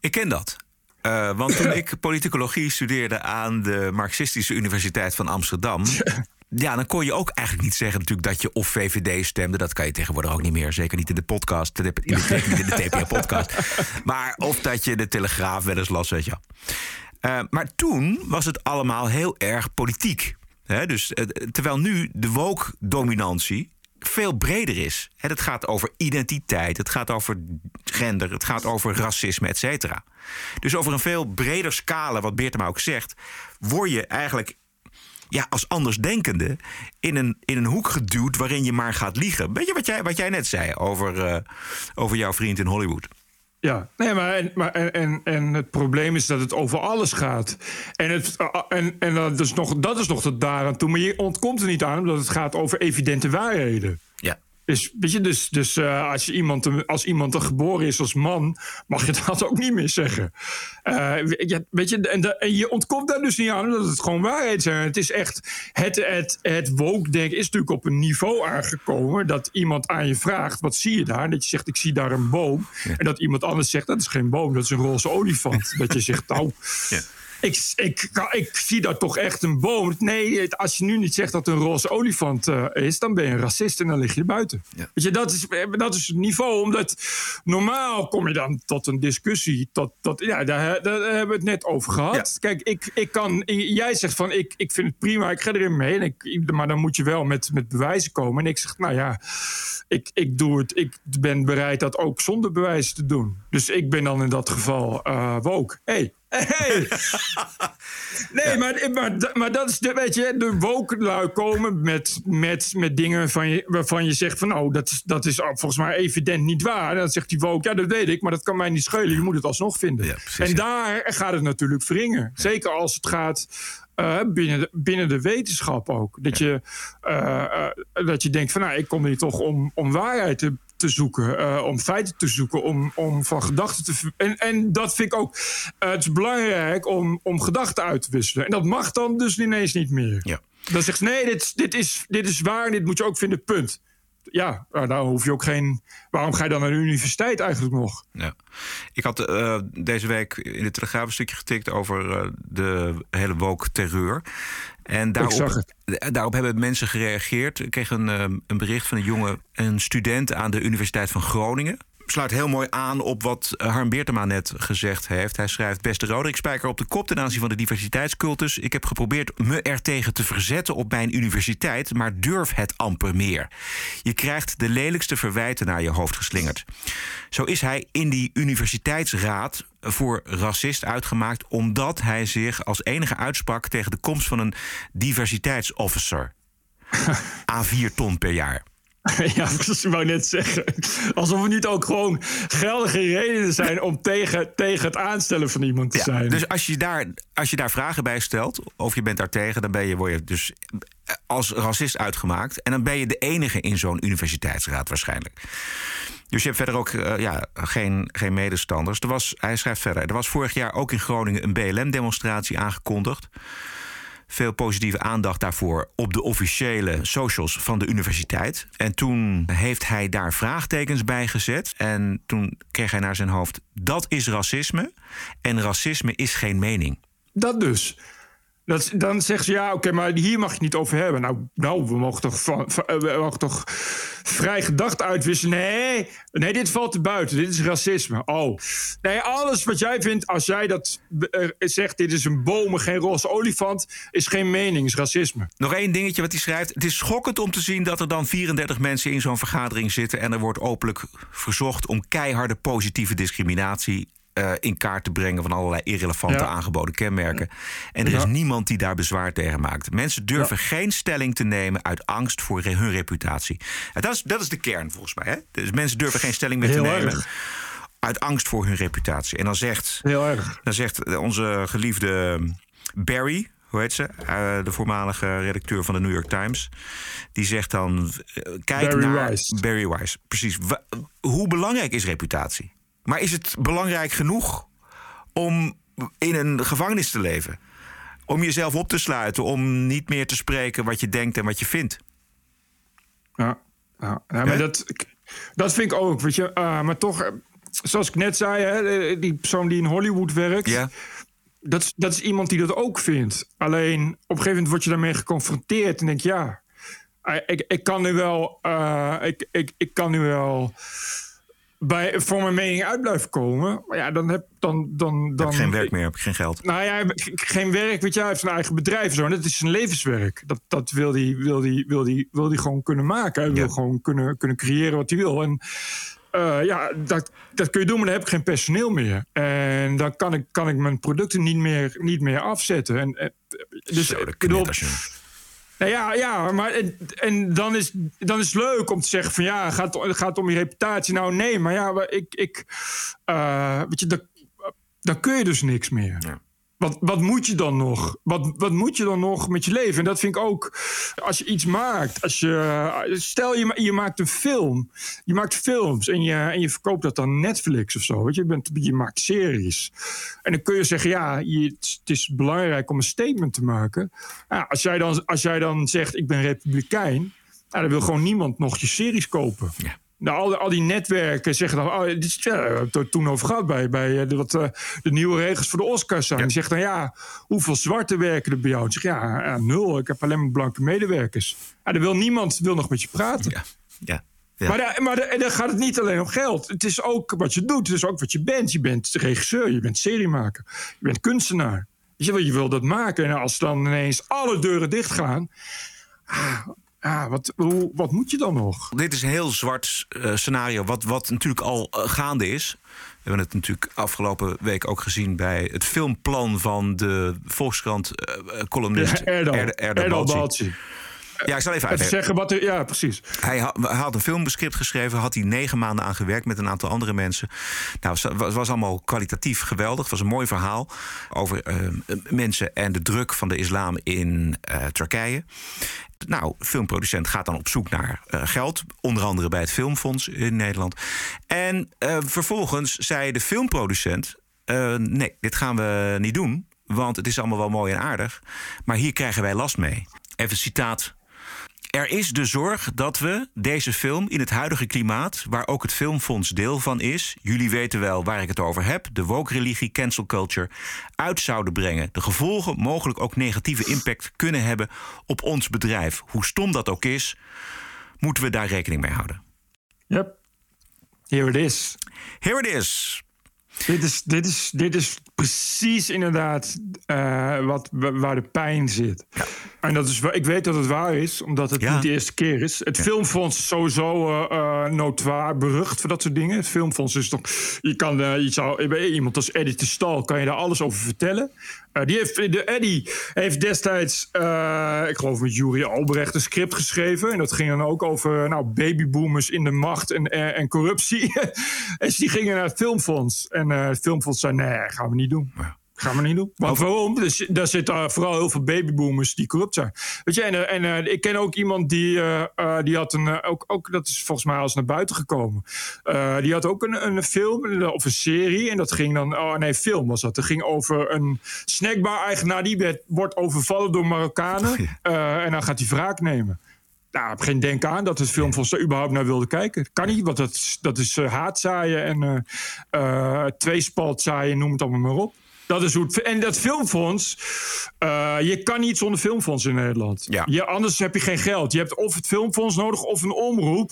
ik ken dat. Uh, want toen ik politicologie studeerde aan de Marxistische Universiteit van Amsterdam. Ja, dan kon je ook eigenlijk niet zeggen natuurlijk dat je of VVD stemde. Dat kan je tegenwoordig ook niet meer. Zeker niet in de podcast. In de, in de, de TPA-podcast. Maar of dat je de Telegraaf wel eens las, weet je uh, maar toen was het allemaal heel erg politiek. He, dus, uh, terwijl nu de woke-dominantie veel breder is. He, het gaat over identiteit, het gaat over gender, het gaat over racisme, et cetera. Dus over een veel breder scala, wat Beertema ook zegt, word je eigenlijk ja, als andersdenkende in een, in een hoek geduwd waarin je maar gaat liegen. Weet je wat jij, wat jij net zei over, uh, over jouw vriend in Hollywood? Ja, nee, maar, en, maar en, en, het probleem is dat het over alles gaat. En, het, en, en dat, is nog, dat is nog tot daaraan toe. Maar je ontkomt er niet aan, omdat het gaat over evidente waarheden. Ja. Dus, weet je, dus, dus uh, als, je iemand, als iemand er geboren is als man, mag je dat ook niet meer zeggen. Uh, ja, weet je, en, de, en, je ontkomt daar dus niet aan dat het gewoon waarheid zijn. Het is echt, het, het, het woke-denken is natuurlijk op een niveau aangekomen dat iemand aan je vraagt, wat zie je daar? En dat je zegt, ik zie daar een boom. Ja. En dat iemand anders zegt, dat is geen boom, dat is een roze olifant. dat je zegt, nou... Ja. Ik, ik, ik, zie daar toch echt een boom. Nee, als je nu niet zegt dat het een roze olifant uh, is, dan ben je een racist en dan lig je buiten. Ja. Weet je, dat is, dat is het niveau. Omdat normaal kom je dan tot een discussie. Tot, tot, ja, daar, daar hebben we het net over gehad. Ja. Kijk, ik, ik kan, jij zegt van ik, ik vind het prima, ik ga erin mee. En ik, maar dan moet je wel met, met bewijzen komen. En ik zeg, nou ja, ik, ik doe het. Ik ben bereid dat ook zonder bewijs te doen. Dus ik ben dan in dat geval uh, woke. Hey, Hey. Nee, ja. maar, maar, maar dat is de, weet je, de wokelui komen met, met, met dingen van je, waarvan je zegt van, oh, dat is, dat is volgens mij evident niet waar. En dan zegt die woke, ja, dat weet ik, maar dat kan mij niet schelen. Je moet het alsnog vinden. Ja, precies, en daar gaat het natuurlijk wringen. Zeker als het gaat uh, binnen, de, binnen de wetenschap ook. Dat, je, uh, uh, dat je denkt van nou, ik kom hier toch om, om waarheid te, te zoeken, om feiten te zoeken, om, om van gedachten te. En, en dat vind ik ook. het is belangrijk om, om gedachten uit te wisselen. En dat mag dan dus ineens niet meer. Ja. Dan zegt ze nee, dit, dit, is, dit is waar en dit moet je ook vinden, punt ja, nou, daar hoef je ook geen. Waarom ga je dan naar de universiteit eigenlijk nog? Ja. Ik had uh, deze week in de Telegraaf een stukje getikt over uh, de hele woke-terreur. En daarop, daarop hebben mensen gereageerd. Ik kreeg een, um, een bericht van een jongen, een student aan de Universiteit van Groningen sluit heel mooi aan op wat Harm Beertema net gezegd heeft. Hij schrijft: Beste Roderick Spijker op de kop ten aanzien van de diversiteitscultus. Ik heb geprobeerd me er tegen te verzetten op mijn universiteit, maar durf het amper meer. Je krijgt de lelijkste verwijten naar je hoofd geslingerd. Zo is hij in die universiteitsraad voor racist uitgemaakt, omdat hij zich als enige uitsprak tegen de komst van een diversiteitsofficer. A4 ton per jaar. Ja, ik wou net zeggen. Alsof er niet ook gewoon geldige redenen zijn om tegen, tegen het aanstellen van iemand te ja, zijn. Dus als je, daar, als je daar vragen bij stelt, of je bent daar tegen, dan ben je, word je dus als racist uitgemaakt. En dan ben je de enige in zo'n universiteitsraad waarschijnlijk. Dus je hebt verder ook uh, ja, geen, geen medestanders. Er was, hij schrijft verder: er was vorig jaar ook in Groningen een BLM-demonstratie aangekondigd. Veel positieve aandacht daarvoor op de officiële socials van de universiteit. En toen heeft hij daar vraagtekens bij gezet. En toen kreeg hij naar zijn hoofd: dat is racisme. En racisme is geen mening. Dat dus. Dat, dan zeggen ze ja, oké, maar hier mag je het niet over hebben. Nou, nou we, mogen toch van, toch vrij gedacht uitwisselen. Nee, nee, dit valt er buiten. Dit is racisme. Oh. Nee, alles wat jij vindt, als jij dat eh, zegt, dit is een boom, geen roze olifant, is geen mening, is racisme. Nog één dingetje wat hij schrijft. Het is schokkend om te zien dat er dan 34 mensen in zo'n vergadering zitten. En er wordt openlijk verzocht om keiharde positieve discriminatie. Eh, in kaart te brengen van allerlei irrelevante Ja. aangeboden kenmerken. En er is Ja. niemand die daar bezwaar tegen maakt. Mensen durven geen stelling te nemen uit angst voor hun reputatie. En dat, is, dat is de kern volgens mij. Hè? Dus mensen durven geen stelling meer Heel te nemen. erg. Uit angst voor hun reputatie. En dan zegt, Heel erg. dan zegt onze geliefde Barry, hoe heet ze? Eh, de voormalige redacteur van de New York Times. Die zegt dan: eh, kijk Barry naar. Weiss. Barry Weiss, precies. Wa- hoe belangrijk is reputatie? Maar is het belangrijk genoeg om in een gevangenis te leven? Om jezelf op te sluiten, om niet meer te spreken wat je denkt en wat je vindt. Ja, ja, ja, maar dat, dat vind ik ook. Weet je, Ah, maar toch, eh, zoals ik net zei, hè, eh, die persoon die in Hollywood werkt. Ja. Dat, is- dat is iemand die dat ook vindt. Alleen op een gegeven moment word je daarmee geconfronteerd en denk je, ja, eh, ik, ik kan nu wel, ik, ik, ik kan nu wel bij, voor mijn mening uit blijven komen. Maar ja, dan heb dan. dan, Ik dan heb geen werk meer, heb ik geen geld. nou ja, geen werk, weet je, hij heeft zijn eigen bedrijf zo. En dat is zijn levenswerk. Dat, dat wil hij wil die, wil die, wil die gewoon kunnen maken. Hij wil gewoon kunnen, kunnen creëren wat hij wil. En eh, ja, dat, dat kun je doen, maar dan heb ik geen personeel meer. En dan kan ik, kan ik mijn producten niet meer, niet meer afzetten. En, dus, Zo, ik bedoel. Nou ja, ja maar en, en dan, is, dan is het leuk om te zeggen van ja, gaat, het gaat om je reputatie? Nou nee, maar ja, ik, ik eh, weet je, dan, dan kun je dus niks meer. Wat, wat moet je dan nog? Wat, wat moet je dan nog met je leven? En dat vind ik ook als je iets maakt. Als je, stel je, je maakt een film. Je maakt films en je, en je verkoopt dat aan Netflix of zo. Weet je? Je, bent, je maakt series. En dan kun je zeggen, ja, het is belangrijk om een statement te maken. Ja, als, jij dan, als jij dan zegt, ik ben republikein... Nou, dan wil gewoon niemand nog je series kopen. Nou, al, die- al die netwerken zeggen dan... Oh, dit is, ja, het er toen over gehad bij, bij eh, de, wat, eh, de nieuwe regels voor de Oscars zijn. Die zegt dan, ja, hoeveel zwarte werken er bij jou? Ik zeg, ja, ja, nul. Ik heb alleen maar blanke medewerkers. Ja, dan wil niemand wil nog met je praten. Ja. Maar, daar, maar daar, dan gaat het niet alleen om geld. Het is ook wat je doet. Het is ook wat je bent. Je bent regisseur, je bent seriemaker. Je bent kunstenaar. Je, je wil dat maken. En als dan ineens alle deuren dichtgaan... Ah, ah, wat, hoe, wat moet je dan nog? Dit is een heel zwart eh, scenario, wat, wat natuurlijk al eh, gaande is. We hebben het natuurlijk afgelopen week ook gezien bij het filmplan van de Volkskrant-columnist Erdal. Erdal Balci. Ja, ik zal even uitleggen. zeggen wat er... Ja, precies. Hij ha- hij had een filmscript geschreven, had hij negen maanden aan gewerkt met een aantal andere mensen. Nou, het was, was allemaal kwalitatief geweldig. Het was een mooi verhaal over eh, mensen en de druk van de islam in eh, Turkije. Nou, filmproducent gaat dan op zoek naar eh, geld, onder andere bij het Filmfonds in Nederland. En eh, vervolgens zei de filmproducent: Nee, dit gaan we niet doen, want het is allemaal wel mooi en aardig, maar hier krijgen wij last mee. Even een citaat er is de zorg dat we deze film in het huidige klimaat, waar ook het Filmfonds deel van is, jullie weten wel waar ik het over heb, de woke-religie, cancel culture, uit zouden brengen. De gevolgen mogelijk ook negatieve impact kunnen hebben op ons bedrijf. Hoe stom dat ook is, moeten we daar rekening mee houden. Yep. Here it is. Here it is. Dit is, dit is, dit is precies inderdaad eh, wat, wa- waar de pijn zit. En dat is, ik weet dat het waar is, omdat het niet de eerste keer is. Het Filmfonds is sowieso eh eh, notoir berucht voor dat soort dingen. Het Filmfonds is toch... Je kan, je zou, iemand als Eddie de Stal kan je daar alles over vertellen. Die heeft, de Eddie heeft destijds, ik geloof met Jury Albrecht, een script geschreven. En dat ging dan ook over nou, babyboomers in de macht en, en, corruptie. en die gingen naar het Filmfonds. En het Filmfonds zei, nee, gaan we niet doen. Gaan we niet doen. Want waarom? Dus, daar zitten vooral heel veel babyboomers die corrupt zijn. Weet je, en, en uh, ik ken ook iemand die, uh, uh, die had een. ook, ook, dat is volgens mij als naar buiten gekomen. die had ook een, een film of een serie. En dat ging dan. Oh nee, film was dat. Het ging over een snackbar-eigenaar die werd, wordt overvallen door Marokkanen. Oh, en dan gaat hij wraak nemen. Nou, ik heb geen denk aan dat het filmfonds daar überhaupt naar wilde kijken. Kan niet, want dat, dat is uh, haatzaaien en uh, tweespalt zaaien, noem het allemaal maar op. Dat is hoe het, en dat filmfonds, uh, je kan niet zonder filmfonds in Nederland. Ja. Je, anders heb je geen geld. Je hebt of het filmfonds nodig of een omroep.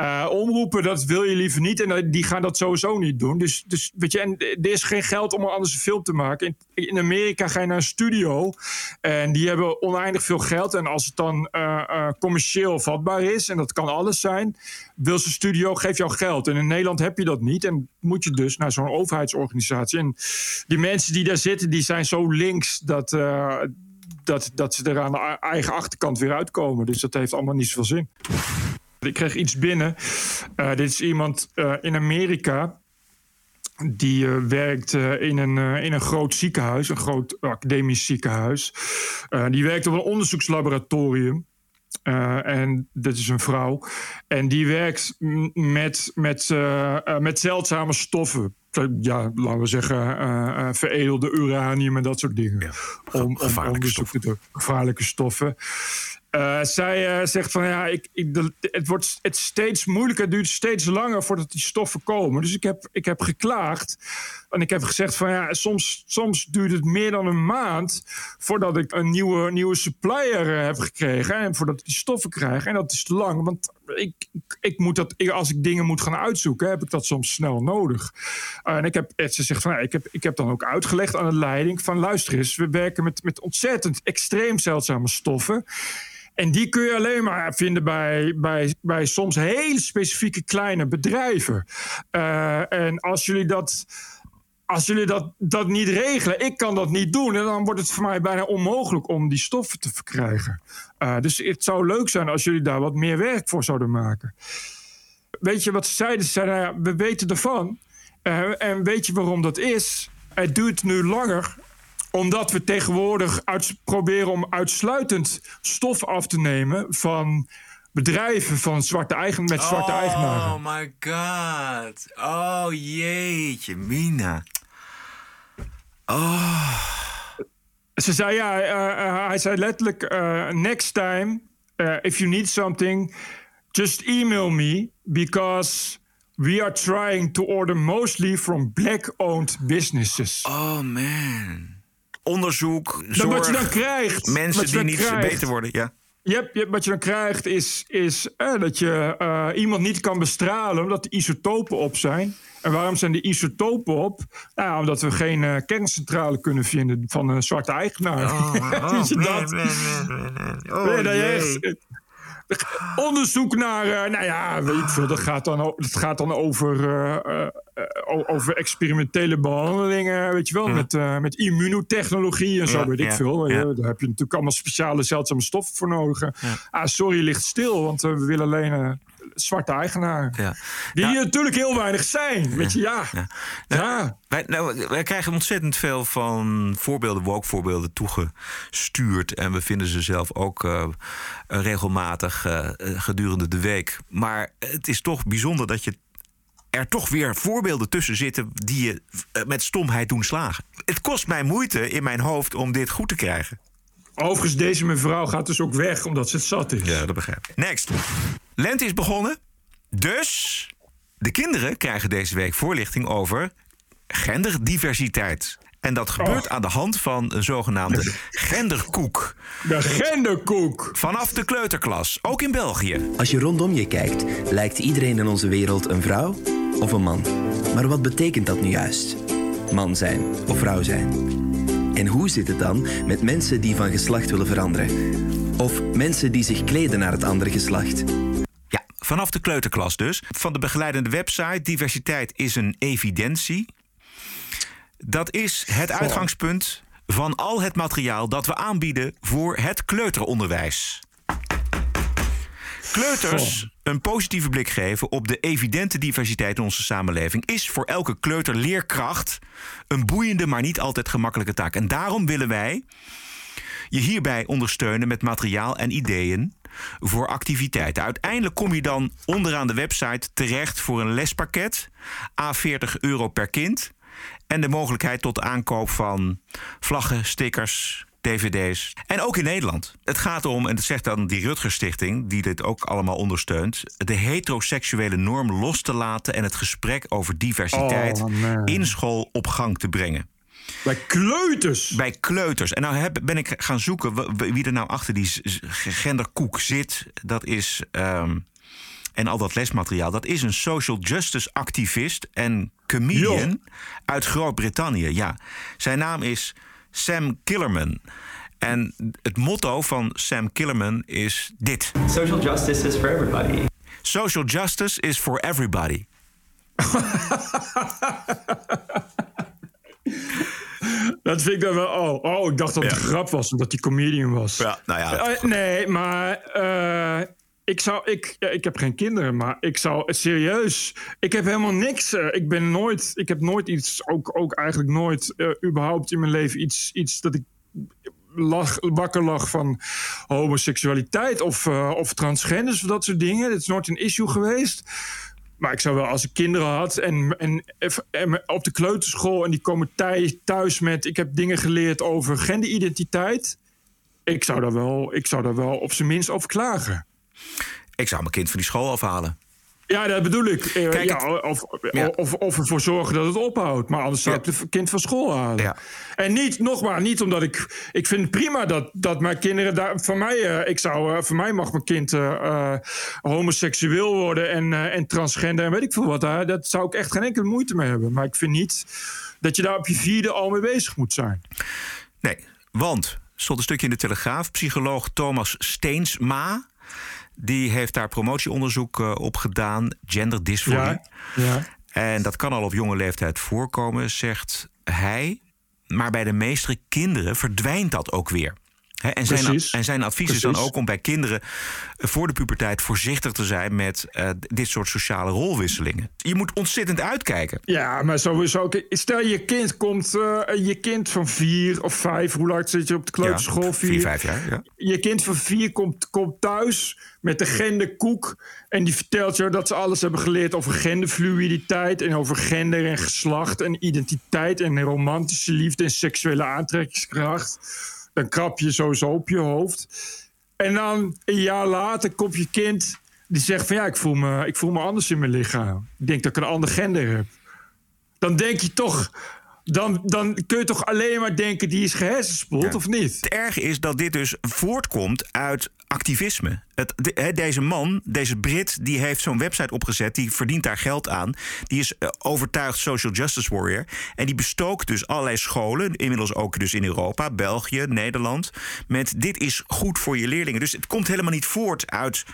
Uh, omroepen, dat wil je liever niet. En die gaan dat sowieso niet doen. Dus, dus weet je, en er is geen geld om anders een film te maken. In, in Amerika ga je naar een studio. En die hebben oneindig veel geld. En als het dan uh, commercieel vatbaar is, en dat kan alles zijn, wil ze studio, geef jou geld. En in Nederland heb je dat niet. En moet je dus naar zo'n overheidsorganisatie. En die mensen die daar zitten, die zijn zo links dat, uh, dat, dat ze er aan de eigen achterkant weer uitkomen. Dus dat heeft allemaal niet zoveel zin. Ik kreeg iets binnen. Uh, dit is iemand uh, in Amerika. Die werkt in, een, in een groot ziekenhuis, een groot academisch ziekenhuis. die werkt op een onderzoekslaboratorium. Uh, en dat is een vrouw. En die werkt met, met, uh, uh, met zeldzame stoffen. Ja, laten we zeggen, veredelde uranium en dat soort dingen. Ja, om, gevaarlijke om stoffen. Gevaarlijke stoffen. zij zegt van ja, ik, ik, de, het wordt het steeds moeilijker, het duurt steeds langer voordat die stoffen komen. Dus ik heb, ik heb geklaagd. En ik heb gezegd van ja, soms, soms duurt het meer dan een maand voordat ik een nieuwe, nieuwe supplier heb gekregen. En voordat ik die stoffen krijg. En dat is te lang. Want ik, ik, moet dat, als ik dingen moet gaan uitzoeken, heb ik dat soms snel nodig. Uh, en ik heb, ze zegt van ja, ik heb, ik heb dan ook uitgelegd aan de leiding van luister eens, we werken met, met ontzettend extreem zeldzame stoffen. En die kun je alleen maar vinden bij, bij, bij soms hele specifieke kleine bedrijven. Uh, en als jullie dat als jullie dat, dat niet regelen, ik kan dat niet doen. En dan wordt het voor mij bijna onmogelijk om die stoffen te verkrijgen. Uh, dus het zou leuk zijn als jullie daar wat meer werk voor zouden maken. Weet je wat ze zeiden? Ze zeiden, ja, we weten ervan. Uh, en weet je waarom dat is? Het duurt nu langer omdat we tegenwoordig uit, proberen om uitsluitend stof af te nemen van bedrijven van zwarte eigen, met zwarte oh, eigenaren. Oh my god. Oh jeetje, Mina. Oh. Ze zei ja, uh, uh, hij zei letterlijk: uh, next time, if you need something, just email me because we are trying to order mostly from black-owned businesses. Oh man. Onderzoek, zorg, wat je dan krijgt, mensen die niet krijgt, beter worden. Ja. Yep, yep, wat je dan krijgt is, is eh, dat je uh, iemand niet kan bestralen omdat de isotopen op zijn. En waarom zijn de isotopen op? Nou, omdat we geen uh, kerncentrale kunnen vinden van een zwarte eigenaar. Oh, oh, man, man, man, man, man. Oh, Nee, dat je echt, onderzoek naar, uh, nou ja, weet ik veel, dat gaat dan, dat gaat dan over, uh, uh, o- over experimentele behandelingen, weet je wel, met, uh, met immunotechnologie en zo, Ja, weet ik veel. Daar heb je natuurlijk allemaal speciale zeldzame stoffen voor nodig. Ah, sorry, ligt stil, want we willen alleen zwarte eigenaren. Ja. Die hier natuurlijk heel weinig zijn, weet je, ja. Ja. Wij, nou, wij krijgen ontzettend veel van voorbeelden, woke voorbeelden toegestuurd. En we vinden ze zelf ook eh, regelmatig eh, gedurende de week. Maar het is toch bijzonder dat je er toch weer voorbeelden tussen zitten die je eh, met stomheid doen slagen. Het kost mij moeite in mijn hoofd om dit goed te krijgen. Overigens, deze mevrouw gaat dus ook weg omdat ze het zat is. Ja, dat begrijp ik. Next. Lente is begonnen. Dus de kinderen krijgen deze week voorlichting over genderdiversiteit. En dat gebeurt aan de hand van een zogenaamde genderkoek. De genderkoek. Vanaf de kleuterklas, ook in België. Als je rondom je kijkt, lijkt iedereen in onze wereld een vrouw of een man. Maar wat betekent dat nu juist? Man zijn of vrouw zijn? En hoe zit het dan met mensen die van geslacht willen veranderen? Of mensen die zich kleden naar het andere geslacht? Vanaf de kleuterklas dus. Van de begeleidende website Diversiteit is een evidentie. Dat is het uitgangspunt van al het materiaal dat we aanbieden voor het kleuteronderwijs. Kleuters een positieve blik geven op de evidente diversiteit in onze samenleving is voor elke kleuterleerkracht een boeiende, maar niet altijd gemakkelijke taak. En daarom willen wij je hierbij ondersteunen met materiaal en ideeën voor activiteiten. Uiteindelijk kom je dan onderaan de website terecht voor een lespakket, A40 euro per kind. En de mogelijkheid tot aankoop van vlaggen, stickers, dvd's. En ook in Nederland. Het gaat om, en dat zegt dan die Rutger Stichting, die dit ook allemaal ondersteunt, de heteroseksuele norm los te laten en het gesprek over diversiteit Oh, in school op gang te brengen. Bij kleuters? Bij kleuters. En nou heb, ben ik gaan zoeken wie er nou achter die genderkoek zit. Dat is. ehm, en al dat lesmateriaal. Dat is een social justice activist en comedian uit Groot-Brittannië. Ja. Zijn naam is Sam Killerman. En het motto van Sam Killerman is dit: Social justice is for everybody. Social justice is for everybody. Dat vind ik dan wel. Oh, oh ik dacht dat het een grap was, omdat hij comedian was. Ja, nou ja. Eh, nee, maar. eh, ik zou. Ik, ja, ik heb geen kinderen, maar ik zou. Serieus. Ik heb helemaal niks. eh, ik ben nooit. Ik heb nooit iets. Ook, ook eigenlijk nooit. eh, überhaupt in mijn leven iets. iets dat ik. Lag, wakker lag van homoseksualiteit of, eh, of transgenders of dat soort dingen. Het is nooit een issue geweest. Maar ik zou wel, als ik kinderen had en, en, op de kleuterschool... en die komen thuis met... ik heb dingen geleerd over genderidentiteit... ik zou daar wel, ik zou daar wel op zijn minst over klagen. Ik zou mijn kind van die school afhalen. Ja, dat bedoel ik. Eh, Kijk, ja, of, Of, of ervoor zorgen dat het ophoudt. Maar anders zou ik het kind van school halen. En niet, nogmaals, niet omdat ik... Ik vind prima dat, dat mijn kinderen daar... Van mij, eh, ik zou, eh, voor mij mag mijn kind homoseksueel worden en, en transgender en weet ik veel wat. Daar, dat zou ik echt geen enkele moeite mee hebben. Maar ik vind niet dat je daar op je vierde al mee bezig moet zijn. Nee, want stond een stukje in de Telegraaf. Psycholoog Thomas Steensma. Die heeft daar promotieonderzoek eh, op gedaan. Gender dysphorie. Ja, ja. En dat kan al op jonge leeftijd voorkomen, zegt hij. Maar bij de meeste kinderen verdwijnt dat ook weer. En, zijn, en zijn advies is dan ook om bij kinderen eh, voor de puberteit voorzichtig te zijn met eh, dit soort sociale rolwisselingen. Je moet ontzettend uitkijken. Ja, maar sowieso. Stel je kind komt, eh, je kind van vier of vijf, hoe lang zit je op de kleuterschool? Ja, vier, vijf jaar, ja. Je kind van vier komt, komt thuis met de genderkoek. En die vertelt je dat ze alles hebben geleerd over genderfluiditeit. En over gender en geslacht en identiteit en romantische liefde en seksuele aantrekkingskracht. Dan krap je sowieso op je hoofd. En dan een jaar later komt je kind die zegt van ja, ik voel me, ik voel me anders in mijn lichaam. Ik denk dat ik een ander gender heb. Dan denk je toch, dan, dan kun je toch alleen maar denken die is gehersenspoeld of niet? Het erge is dat dit dus voortkomt uit activisme. Het, de- deze man, deze Brit, die heeft zo'n website opgezet. Die verdient daar geld aan. Die is eh, overtuigd social justice warrior. En die bestookt dus allerlei scholen. Inmiddels ook dus in Europa, België, Nederland. Met dit is goed voor je leerlingen. Dus het komt helemaal niet voort uit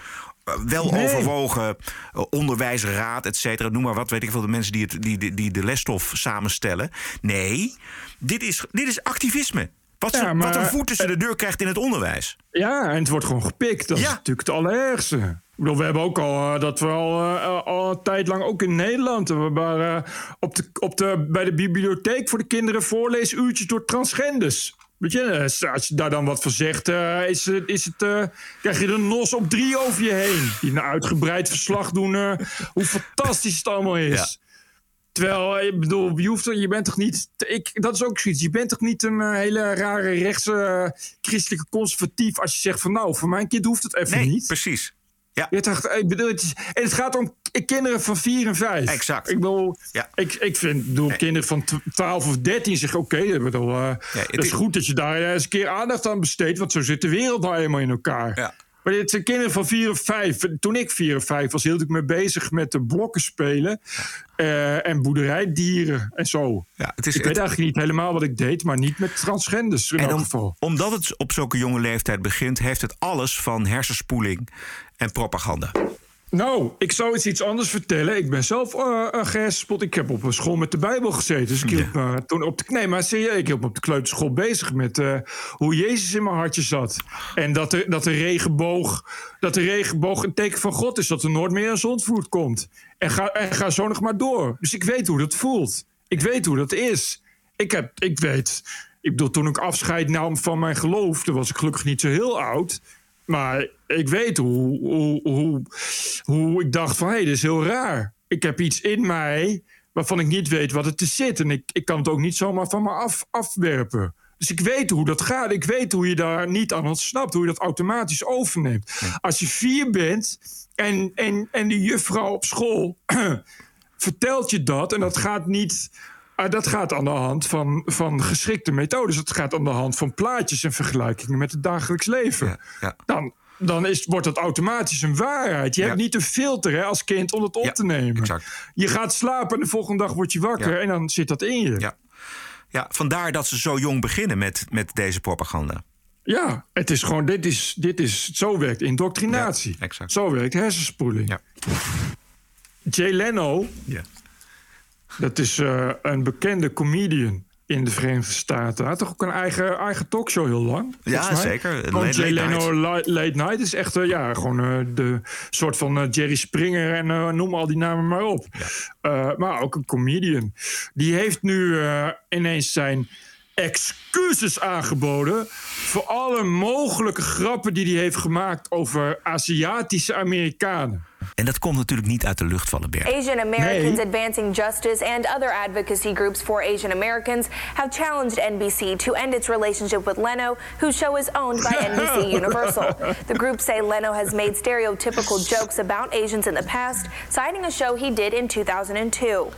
wel Nee. overwogen eh, onderwijsraad, et cetera. Noem maar wat, weet ik veel, de mensen die, het, die, die, die de lesstof samenstellen. Nee, dit is, dit is activisme. Wat, Ja, wat een voet tussen de deur krijgt in het onderwijs. Ja, en het wordt gewoon gepikt. Dat is natuurlijk het allerergste. Ik bedoel, we hebben ook al eh, dat we al, eh, al een tijd lang, ook in Nederland, waren eh, op de, op de, bij de bibliotheek voor de kinderen voorleesuurtjes door transgenders. Weet je, eh, als je daar dan wat van zegt, eh, is, het- is het, eh, krijg je de nos op drie over je heen. Die een uitgebreid verslag doen eh, hoe fantastisch het allemaal is. Terwijl, eh, ik bedoel, je, hoeft, er- je bent toch niet... Ik, dat is ook zoiets. Je bent toch niet een eh, hele rare rechtse eh, christelijke conservatief... als je zegt van nou, voor mijn kind hoeft het even Nee, niet. precies. Ja. Je dacht, ik bedoel, het is, en het gaat om kinderen van 4 en 5. Exact. Ik bedoel, Ja. ik, ik vind, kinderen van tw- 12 of 13 zeggen, oké, ik bedoel, eh, het dat is is- goed dat je daar eens een keer aandacht aan besteedt, want zo zit de wereld nou eenmaal in elkaar. Ja. Maar dit zijn kinderen van 4 of 5. Toen ik 4 of 5 was, hield ik me bezig met de blokken spelen eh, en boerderijdieren en zo. Ja, het is, ik het- weet eigenlijk niet helemaal wat ik deed, maar niet met transgenders in en elk om- geval. omdat het op zulke jonge leeftijd begint, heeft het alles van hersenspoeling en propaganda. Nou, ik zou eens iets anders vertellen. Ik ben zelf uh, gehersenspot. Ik heb op een school met de Bijbel gezeten. Dus ik hielp me toen op de... Nee, maar zie je, ik hielp me op de kleuterschool bezig met uh, hoe Jezus in mijn hartje zat. En dat de, dat de regenboog... Dat de regenboog een teken van God is. Dat er nooit meer een zondvloed komt. En ga, en ga zo nog maar door. Dus ik weet hoe dat voelt. Ik weet hoe dat is. Ik, heb, ik weet... Ik bedoel, toen ik afscheid nam van mijn geloof... toen was ik gelukkig niet zo heel oud... Maar ik weet hoe, hoe, hoe, hoe ik dacht van... hé, hey, dit is heel raar. Ik heb iets in mij waarvan ik niet weet wat het te zit. En ik, ik kan het ook niet zomaar van me af, afwerpen. Dus ik weet hoe dat gaat. Ik weet hoe je daar niet aan ontsnapt. Hoe je dat automatisch overneemt. Als je vier bent en, en, en de juffrouw op school vertelt je dat... en dat gaat niet... Uh, dat gaat aan de hand van, van geschikte methodes. Het gaat aan de hand van plaatjes en vergelijkingen met het dagelijks leven. Ja, ja. Dan, dan is, wordt het automatisch een waarheid. Je Ja. hebt niet een filter hè, als kind om het op te nemen. exact. Je gaat slapen en de volgende dag word je wakker Ja. en dan zit dat in je. Ja. ja, vandaar dat ze zo jong beginnen met, met deze propaganda. Ja, het is gewoon, dit is, dit is, zo werkt indoctrinatie. exact. Zo werkt hersenspoeling. Jay Leno, Ja. dat is eh, een bekende comedian in de Verenigde Staten. Hij had toch ook een eigen, eigen talkshow heel lang? Ja, zeker. Jay Leno Late, Late Night is echt eh, ja, gewoon eh, de soort van eh, Jerry Springer en noem al die namen maar op. Maar ook een comedian. Die heeft nu ineens zijn excuses aangeboden voor alle mogelijke grappen die hij heeft gemaakt over Aziatische Amerikanen. En dat komt natuurlijk niet uit de lucht vallen, Bert. Asian Americans Nee. Advancing Justice and other advocacy groups for Asian Americans have challenged NBC to end its relationship with Leno, whose show is owned by NBC Universal. The groups say Leno has made stereotypical jokes about Asians in the past, citing a show he did in 2002.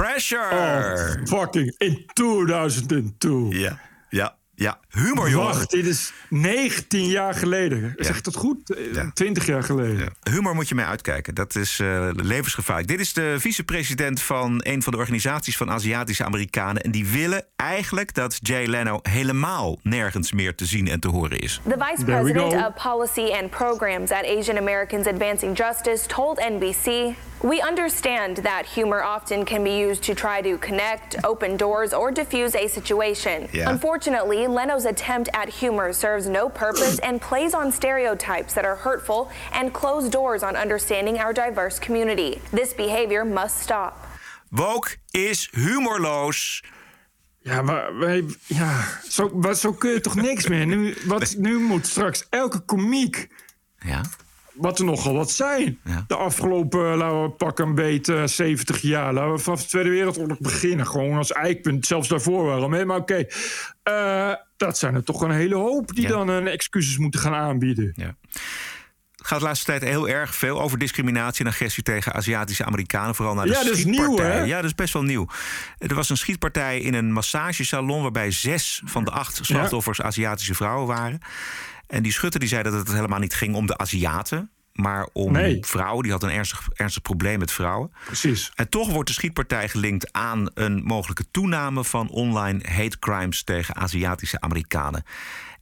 Pressure! Oh, fucking in 2002. Ja, ja, ja. Humor, jongen. Wacht, dit is 19 jaar geleden. Zeg ik dat goed? Eh, 20 jaar geleden. Humor moet je mee uitkijken. Dat is eh, levensgevaarlijk. Dit is de vicepresident van een van de organisaties van Aziatische Amerikanen. En die willen eigenlijk dat Jay Leno helemaal nergens meer te zien en te horen is. The vice president of policy and programs at Asian Americans Advancing Justice told NBC We understand that humor often can be used to try to connect, open doors, or diffuse a situation. Yeah. Unfortunately, Leno's attempt at humor serves no purpose and plays on stereotypes that are hurtful and close doors on understanding our diverse community. This behavior must stop. Woke is humorloos. Ja, maar wij, ja, zo, maar zo kun je toch niks meer. Nu, wat, nu moet straks elke komiek. Ja. Wat er nogal wat zijn. De afgelopen, laten we pakken een beetje 70 jaar. Laten we vanaf de Tweede Wereldoorlog beginnen. Gewoon als eikpunt. Zelfs daarvoor waarom. Maar oké. Eh, dat zijn er toch een hele hoop die dan een excuses moeten gaan aanbieden. Ja. Het gaat de laatste tijd heel erg veel over discriminatie en agressie tegen Aziatische Amerikanen. Vooral naar de Ja, dat is nieuw, schietpartij. hè? Ja, dat is best wel nieuw. Er was een schietpartij in een massagesalon waarbij zes van de acht slachtoffers Aziatische vrouwen waren. En die schutter die zei dat het helemaal niet ging om de Aziaten. Maar om Nee. vrouwen. Die had een ernstig, ernstig probleem met vrouwen. Precies. En toch wordt de schietpartij gelinkt aan een mogelijke toename van online hate crimes tegen Aziatische Amerikanen.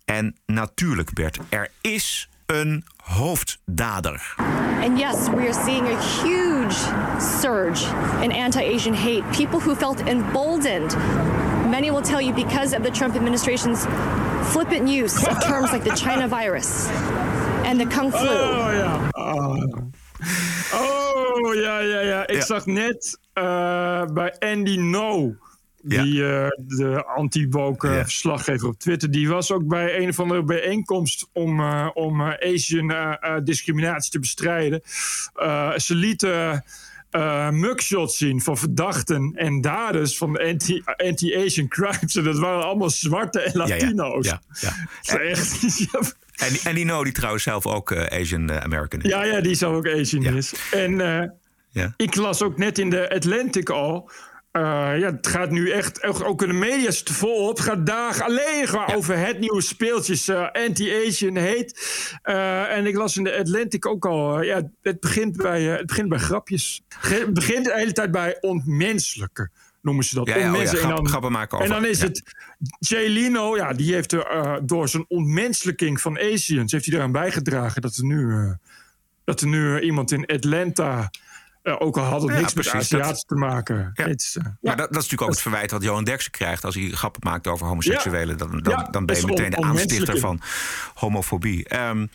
En natuurlijk, Bert, er is een hoofddader. And yes, we are seeing a huge surge in anti Asian hate. People who felt emboldened. Many will tell you because of the Trump administration's flippant use of terms like the China virus and the Kung flu. Oh ja. Oh, Oh, ja, ja, ja. Ik Ja. zag net eh, bij Andy No. Die, eh, de anti-woke Ja. verslaggever op Twitter, die was ook bij een of andere bijeenkomst om, eh, om eh, Asian eh, eh, discriminatie te bestrijden. Eh, ze lieten eh, mugshots zien van verdachten en daders van anti- anti-Asian crimes. En dat waren allemaal zwarte en Ja, ja. Latino's. Ja, ja. Dat is echt, ja, En, die- en die No, die trouwens zelf ook eh, Asian eh, American is. Ja, ja, die zou ook Asian is. En Ja. ik las ook net in de Atlantic al. Eh, ja, het gaat nu echt, ook in de media op. Het gaat dagen alleen gewoon over het nieuwe speeltjes eh, anti-Asian hate. Eh, en ik las in de Atlantic ook al. ja, het begint bij, het begint bij grapjes. Het begint de hele tijd bij ontmenselijke. Noemen ze dat. Ja, ja, oh ja, en, dan, grappen maken en over- dan is ja. het Jay ja, die heeft er door zijn ontmenselijking van Asians, heeft hij eraan bijgedragen dat er nu dat er nu iemand in Atlanta. Ook al had het niks met dat- Aziatisch te maken. Ja. Is, eh, Maar dat, dat is natuurlijk ook het verwijt wat Johan Derksen krijgt als hij grappen maakt over homoseksuelen. Dan, dan, dan ben je meteen de aanstichter van homofobie. Ehm,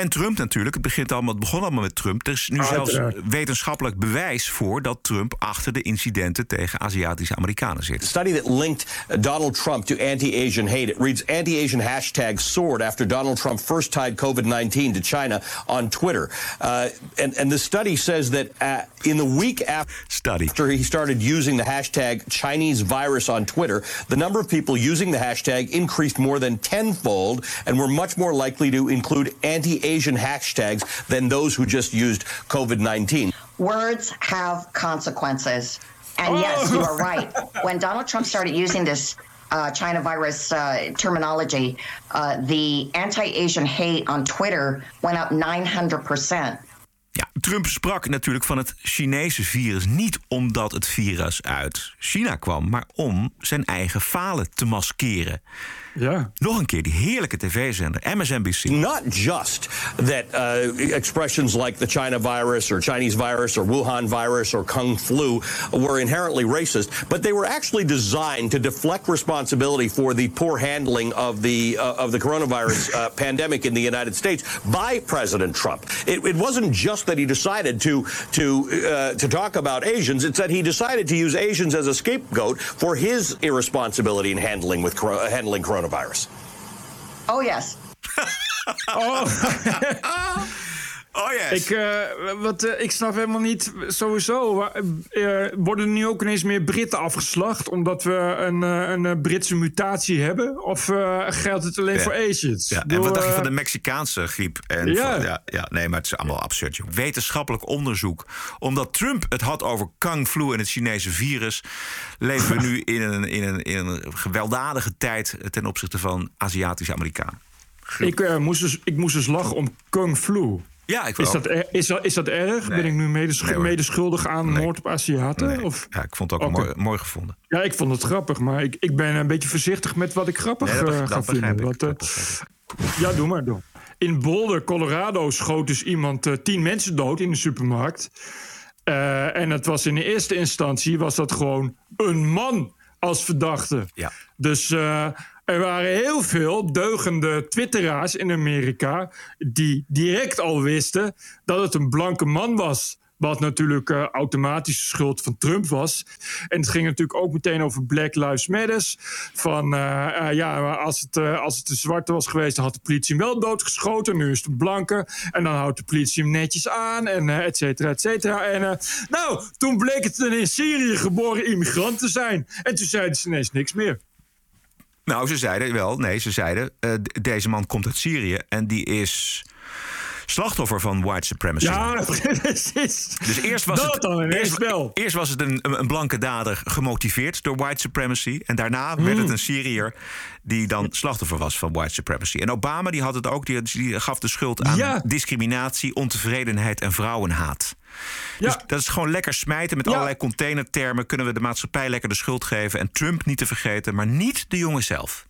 en Trump natuurlijk. Het, begint allemaal, het begon allemaal met Trump. Er is nu zelfs Uiteraard. wetenschappelijk bewijs voor dat Trump achter de incidenten tegen Aziatische Amerikanen zit. study that linked Donald Trump to anti-Asian hate. It reads anti-Asian hashtag soared after Donald Trump first tied COVID-19 to China on Twitter. Uh, and, and the study says that uh, in the week after, study. after he started using the hashtag Chinese virus on Twitter, the number of people using the hashtag increased more than tenfold and were much more likely to include anti-Asian hashtags than those who just used COVID-19. Words have consequences. And yes, you are right. When Donald Trump started using this uh, China virus uh, terminology, uh, the anti Asian hate on Twitter went up 900%. Ja, Trump sprak natuurlijk van het Chinese virus niet omdat het virus uit China kwam, maar om zijn eigen falen te maskeren. Ja. Nog een keer die heerlijke tv-zender MSNBC. Not just that uh, expressions like the China virus or Chinese virus or Wuhan virus or Kung flu were inherently racist, but they were actually designed to deflect responsibility for the poor handling of the uh, of the coronavirus uh, pandemic in the United States by President Trump. It, it wasn't just that he decided to to uh, to talk about Asians; it's that he decided to use Asians as a scapegoat for his irresponsibility in handling with handling coronavirus. Oh, yes. Oh yes. Ik, eh, wat, eh, ik snap helemaal niet, sowieso, eh, worden er nu ook ineens meer Britten afgeslacht... omdat we een, een Britse mutatie hebben? Of geldt het alleen Ja. voor Asians? Ja, en wat dacht je van de Mexicaanse griep? En Ja. Van, ja, ja, nee, maar het is allemaal absurd. Joh. Wetenschappelijk onderzoek. Omdat Trump het had over Kung flu en het Chinese virus... leven we nu in een, in, een, in een gewelddadige tijd... ten opzichte van Aziatische Amerikanen. ik, moest dus, ik moest dus lachen om Kung Flu. Ja, ik Is dat, er- is, dat, is dat erg? Nee. Ben ik nu medesch- Nee, medeschuldig aan moord op Aziaten? Nee. Of? Ja, ik vond het ook mooi, mooi gevonden. Ja, ik vond het grappig, maar ik, ik ben een beetje voorzichtig met wat ik grappig Nee, dat eh, ga dat vinden. Want, eh, ja, doe maar, doe. In Boulder, Colorado, schoot dus iemand eh, tien mensen dood in de supermarkt. En het was in de eerste instantie was dat gewoon een man als verdachte. Ja. Dus er waren heel veel deugende twitteraars in Amerika... die direct al wisten dat het een blanke man was... Wat natuurlijk eh, automatisch de schuld van Trump was. En het ging natuurlijk ook meteen over Black Lives Matter. Van eh, eh, ja, als het, als het een zwarte was geweest, dan had de politie hem wel doodgeschoten. Nu is het een blanke. En dan houdt de politie hem netjes aan. En et cetera, et cetera. En nou, toen bleek het een in Syrië geboren immigrant te zijn. En toen zeiden ze ineens niks meer. Nou, ze zeiden wel, nee, ze zeiden... eh, deze man komt uit Syrië en die is slachtoffer van white supremacy. Ja, precies. Dus eerst was, Dat het, dan eerst, was het een, een blanke dader gemotiveerd door white supremacy. En daarna werd het een Syriër die dan slachtoffer was van white supremacy. En Obama die had het ook, die, die gaf de schuld aan Ja. discriminatie, ontevredenheid en vrouwenhaat. Dus dat is gewoon lekker smijten met Ja. allerlei containertermen. Kunnen we de maatschappij lekker de schuld geven. En Trump niet te vergeten, maar niet de jongen zelf.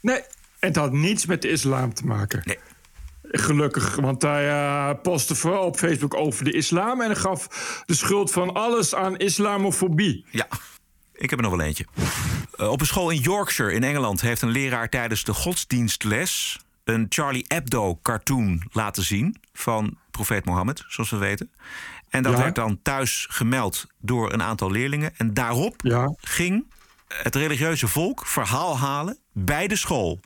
Nee, en het had niets met de islam te maken. Nee. Gelukkig, want hij eh, postte vooral op Facebook over de islam... en gaf de schuld van alles aan islamofobie. Ja, ik heb er nog wel eentje. Eh, op een school in Yorkshire in Engeland heeft een leraar tijdens de godsdienstles een Charlie Hebdo-cartoon laten zien van profeet Mohammed, zoals we weten. En dat Ja. werd dan thuis gemeld door een aantal leerlingen. En daarop Ja. ging het religieuze volk verhaal halen bij de school.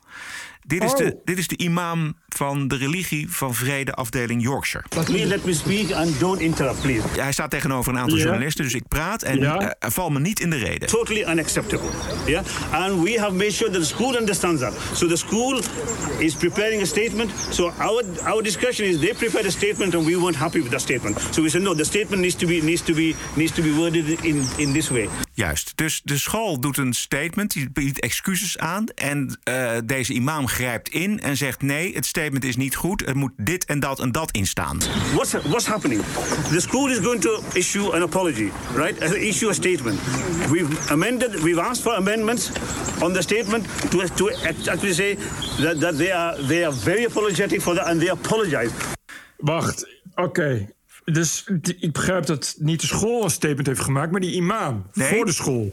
Dit is, Oh. de, dit is de imam van de religie van Vrede afdeling Yorkshire. Please let me speak and don't interrupt, please. Hij staat tegenover een aantal journalisten, dus ik praat en eh, val me niet in de reden. Totally unacceptable. Yeah, and we have made sure that the school understands that. So the school is preparing a statement. So our our discussion is they prepared a statement and we weren't happy with that statement. So we said no, the statement needs to be needs to be needs to be worded in in this way. Juist. Dus de school doet een statement, die biedt excuses aan. En eh, deze imam grijpt in en zegt: nee, het statement is niet goed. Er moet dit en dat en dat in staan. What's what's happening? The school is going to issue an apology, right? Uh, Issue a statement. We've amended. We've asked for amendments on the statement to to actually say that, that they are they are very apologetic for that and they apologize. Wacht, Oké. Dus die- ik begrijp dat niet de school een statement heeft gemaakt, maar die imam Nee. voor de school.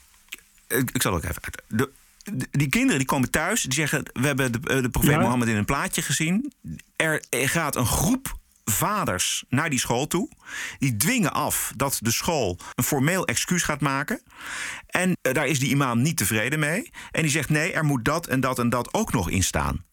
Ik, ik zal ook even uit. De- die kinderen die komen thuis, die zeggen: We hebben de, eh, de profeet Ja. Mohammed in een plaatje gezien. Er, er gaat een groep vaders naar die school toe. Die dwingen af dat de school een formeel excuus gaat maken. En eh, daar is die imam niet tevreden mee. En die zegt: Nee, er moet dat en dat en dat ook nog in staan.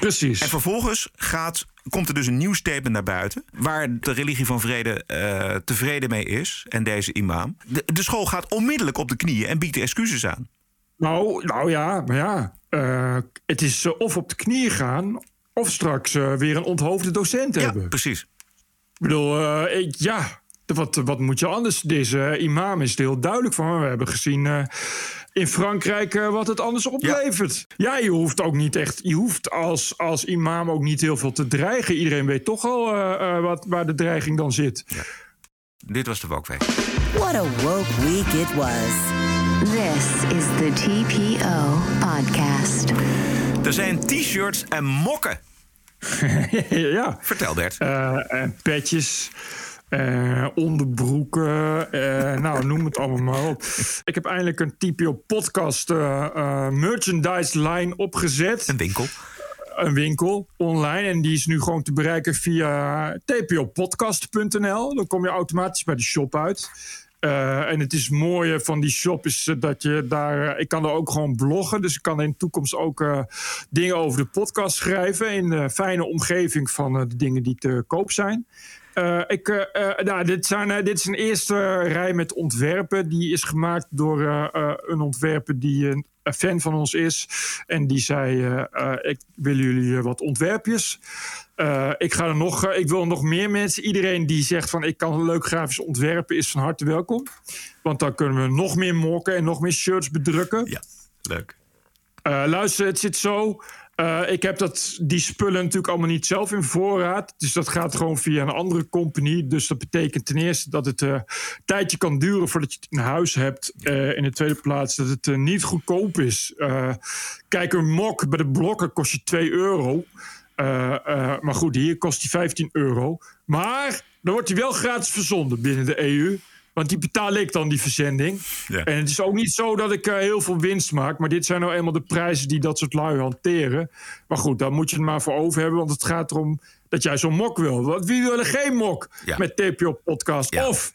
Precies. En vervolgens gaat, komt er dus een nieuw statement naar buiten. Waar de religie van vrede eh, tevreden mee is. En deze imam. De, de school gaat onmiddellijk op de knieën en biedt excuses aan. Nou, nou ja, maar ja. eh, het is eh, of op de knieën gaan, of straks eh, weer een onthoofde docent hebben. Precies. Ik bedoel, eh, ik- ja, wat, wat moet je anders? Deze imam is er heel duidelijk van. We hebben gezien eh, in Frankrijk wat het anders oplevert. Ja. je hoeft ook niet echt, je hoeft als, als imam ook niet heel veel te dreigen. Iedereen weet toch al eh, eh, wat, waar de dreiging dan zit. Dit was de Wokweek. What a woke week it was. This is the TPO podcast. Er zijn t-shirts en mokken. ja. Vertel Bert. Eh, en petjes. eh, onderbroeken, eh, nou noem het allemaal maar op. Ik heb eindelijk een TPO podcast eh, eh, merchandise line opgezet. Een winkel. Een winkel online en die is nu gewoon te bereiken via tpopodcast.nl. Dan kom je automatisch bij de shop uit. Eh, en het is mooie van die shop is eh, dat je daar... eh, ik kan er ook gewoon bloggen. Dus ik kan in de toekomst ook dingen over de podcast schrijven... in de fijne omgeving van de dingen die te koop zijn. Ik, nou, dit, zijn, dit is een eerste rij met ontwerpen. Die is gemaakt door een ontwerper die een een fan van ons is. En die zei, eh, eh, ik wil jullie eh, wat ontwerpjes. Ik, ga er nog, ik wil nog meer mensen. Iedereen die zegt van ik kan leuk grafisch ontwerpen... is van harte welkom. Want dan kunnen we nog meer mokken en nog meer shirts bedrukken. Ja, leuk. Luister, het zit zo. Eh, ik heb dat, die spullen natuurlijk allemaal niet zelf in voorraad. Dus dat gaat gewoon via een andere compagnie. Dus dat betekent ten eerste dat het eh, een tijdje kan duren voordat je het in huis hebt. Eh, in de tweede plaats dat het eh, niet goedkoop is. Eh, kijk, een mok bij de blokken kost je 2 euro. Eh, eh, maar goed, hier kost die 15 euro. Maar dan wordt hij wel gratis verzonden binnen de EU. Want die betaal ik dan, die verzending. Ja. En het is ook niet zo dat ik eh, heel veel winst maak. Maar dit zijn nou eenmaal de prijzen die dat soort lui hanteren. Maar goed, daar moet je het maar voor over hebben. Want het gaat erom dat jij zo'n mok wil. Want wie wil er geen mok Ja. met TPO Podcast? Of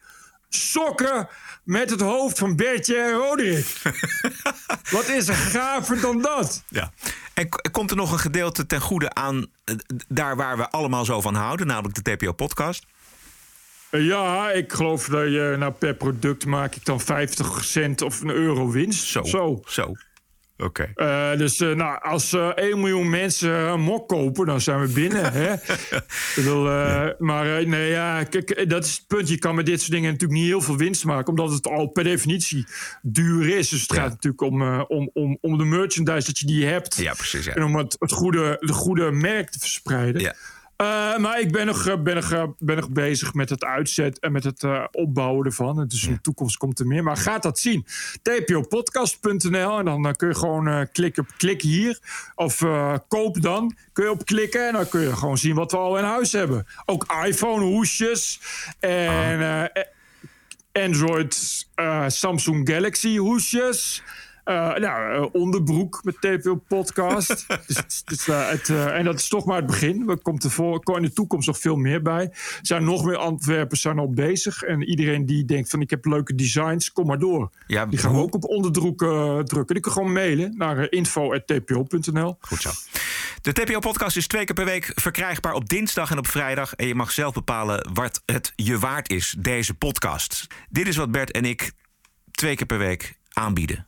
sokken met het hoofd van Bertje en Roderick. Wat is er gaver dan dat? Ja. En komt er nog een gedeelte ten goede aan eh, daar waar we allemaal zo van houden, namelijk de TPO-podcast? Eh, Ja, ik geloof dat je nou per product maak ik dan 50 cent of een euro winst. Zo. Zo. Zo. Oké. Eh, dus eh, nou, als eh 1 miljoen mensen een mok kopen, dan zijn we binnen. hè? Ik bedoel, Maar nee, ja, kijk, dat is het punt. Je kan met dit soort dingen natuurlijk niet heel veel winst maken, omdat het al per definitie duur is. Dus het gaat natuurlijk om, om, om, om de merchandise dat je die hebt. Ja, precies. Ja. En om het, het goede, de goede merk te verspreiden. Ja. Eh, maar ik ben nog, eh, ben, nog, eh, ben nog bezig met het uitzet en met het opbouwen ervan. En Dus in de toekomst komt er meer. Maar gaat dat zien. tpopodcast.nl en dan kun je gewoon klikken op klik hier. Of koop dan. Kun je op klikken en dan kun je gewoon zien wat we al in huis hebben. Ook iPhone hoesjes. En eh, Android Samsung Galaxy hoesjes. Eh, nou, eh, onderbroek met TPO Podcast. dus, het, eh, en dat is toch maar het begin. Er komt er voor, in de toekomst nog veel meer bij. Er zijn nog meer Antwerpers zijn al bezig. En iedereen die denkt van ik heb leuke designs, kom maar door. Ja, die gaan we ook op onderdruk eh, drukken. Die je gewoon mailen naar info.tpo.nl. Goed zo. De TPO-podcast is twee keer per week verkrijgbaar op dinsdag en op vrijdag. En je mag zelf bepalen wat het je waard is, deze podcast. Dit is wat Bert en ik twee keer per week aanbieden.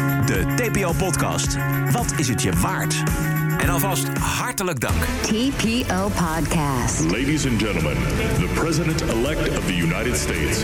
De TPO-podcast. Wat is het je waard? En alvast hartelijk dank. TPO Podcast. Ladies and gentlemen, the President elect of the United States.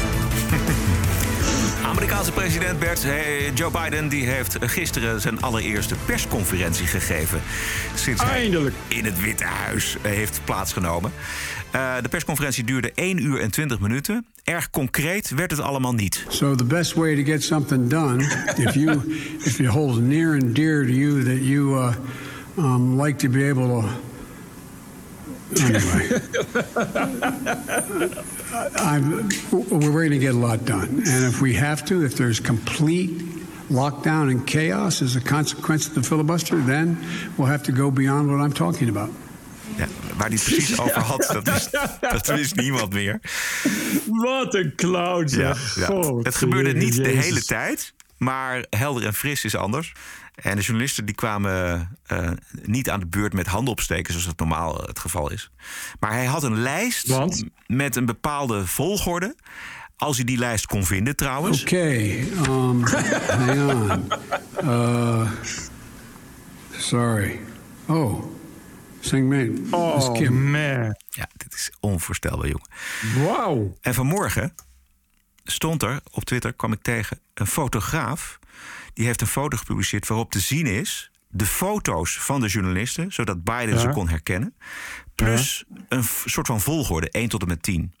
Amerikaanse president Bert hey, Joe Biden die heeft gisteren zijn allereerste persconferentie gegeven. Sinds Eindelijk. hij in het Witte Huis eh, heeft plaatsgenomen. Uh, de persconferentie duurde 1 uur en 20 minuten. Erg concreet werd het allemaal niet. So the best way to get something done, if you if you hold near and dear to you that you uh, um, like to be able to. Anyway, I'm, we're going to get a lot done, and if we have to, if there's complete lockdown and chaos as a consequence of the filibuster, then we'll have to go beyond what I'm talking about. Ja, waar hij het precies over had, dat, is, dat wist niemand meer. Wat een clown, Ja, ja. God, Het gebeurde niet de hele tijd, maar helder en fris is anders. En de journalisten die kwamen eh, niet aan de beurt met handen opsteken, zoals dat normaal het geval is. Maar hij had een lijst met een bepaalde volgorde. Als hij die lijst kon vinden trouwens. Okay, um, hang on. Uh, sorry. Oh, Sing Man. Oh, man. Ja, dit is onvoorstelbaar, jongen. Wauw. En vanmorgen stond er, op Twitter kwam ik tegen, een fotograaf. Die heeft een foto gepubliceerd waarop te zien is... de foto's van de journalisten, zodat Biden ze kon herkennen. Plus een soort van volgorde, 1 tot en met 10.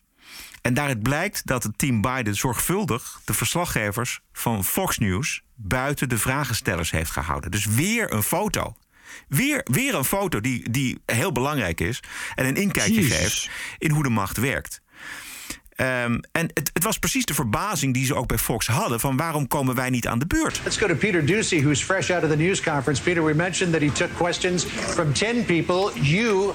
En daaruit blijkt dat het team Biden zorgvuldig... de verslaggevers van Fox News buiten de vragenstellers heeft gehouden. Dus weer een foto. Weer, weer een foto die, die heel belangrijk is... en een inkijkje geeft in hoe de macht werkt. Ehm, en het, het was precies de verbazing die ze ook bij Fox hadden... van waarom komen wij niet aan de beurt? Let's go to Peter Ducey, who's fresh out of the news conference. Peter, we mentioned that he took questions from 10 people. You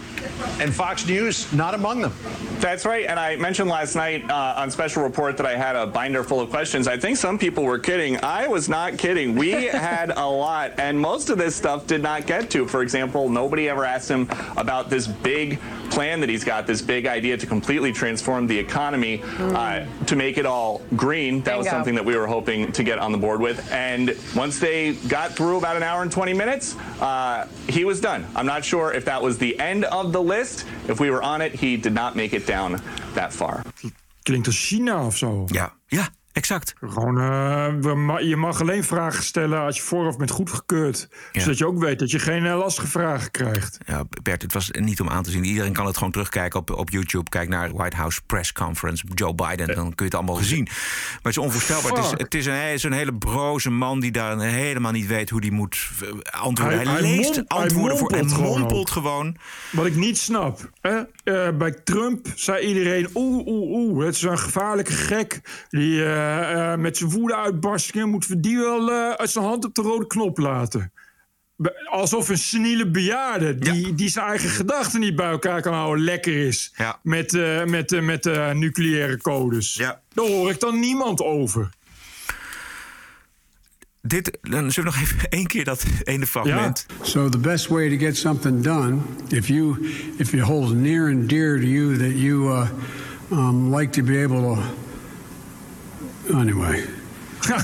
and Fox News, not among them. That's right. And I mentioned last night uh, on Special Report that I had a binder full of questions. I think some people were kidding. I was not kidding. We had a lot, and most of this stuff did not get to. For example, nobody ever asked him about this big plan that he's got, this big idea to completely transform the economy, uh, to make it all green. That was Bingo. something that we were hoping to get on the board with. And once they got through about an hour and 20 minutes, uh, he was done. I'm not sure if that was the end of the list. If we were on it, he did not make it down that far. Klinkt als China of zo. Ja, ja, exact. Gewoon, eh, je mag alleen vragen stellen als je vooraf bent goedgekeurd. Zodat je ook weet dat je geen eh, lastige vragen krijgt. Ja, Bert, het was niet om aan te zien. Iedereen kan het gewoon terugkijken op, op YouTube. Kijk naar White House Press Conference, Joe Biden. Dan kun je het allemaal zien. Maar het is onvoorstelbaar. Het is, het is een, hij is een hele broze man die daar helemaal niet weet hoe die moet eh, antwoorden. Hij, leest hij antwoorden voor en mompelt gewoon. Wat ik niet snap. Hè? bij Trump zei iedereen: oeh, oeh, oeh, het is een gevaarlijke gek. Die eh, met zijn woede-uitbarstingen moeten we die wel eh, uit zijn hand op de rode knop laten. Alsof een seniele bejaarde die, die zijn eigen gedachten niet bij elkaar kan houden, lekker is. Met, eh, met, met eh, nucleaire codes. Daar hoor ik dan niemand over. Dit, dan zullen we nog even één keer dat ene fragment. So the best way to get something done, if you if you hold near and dear to you that you uh, um, like to be able to. Anyway.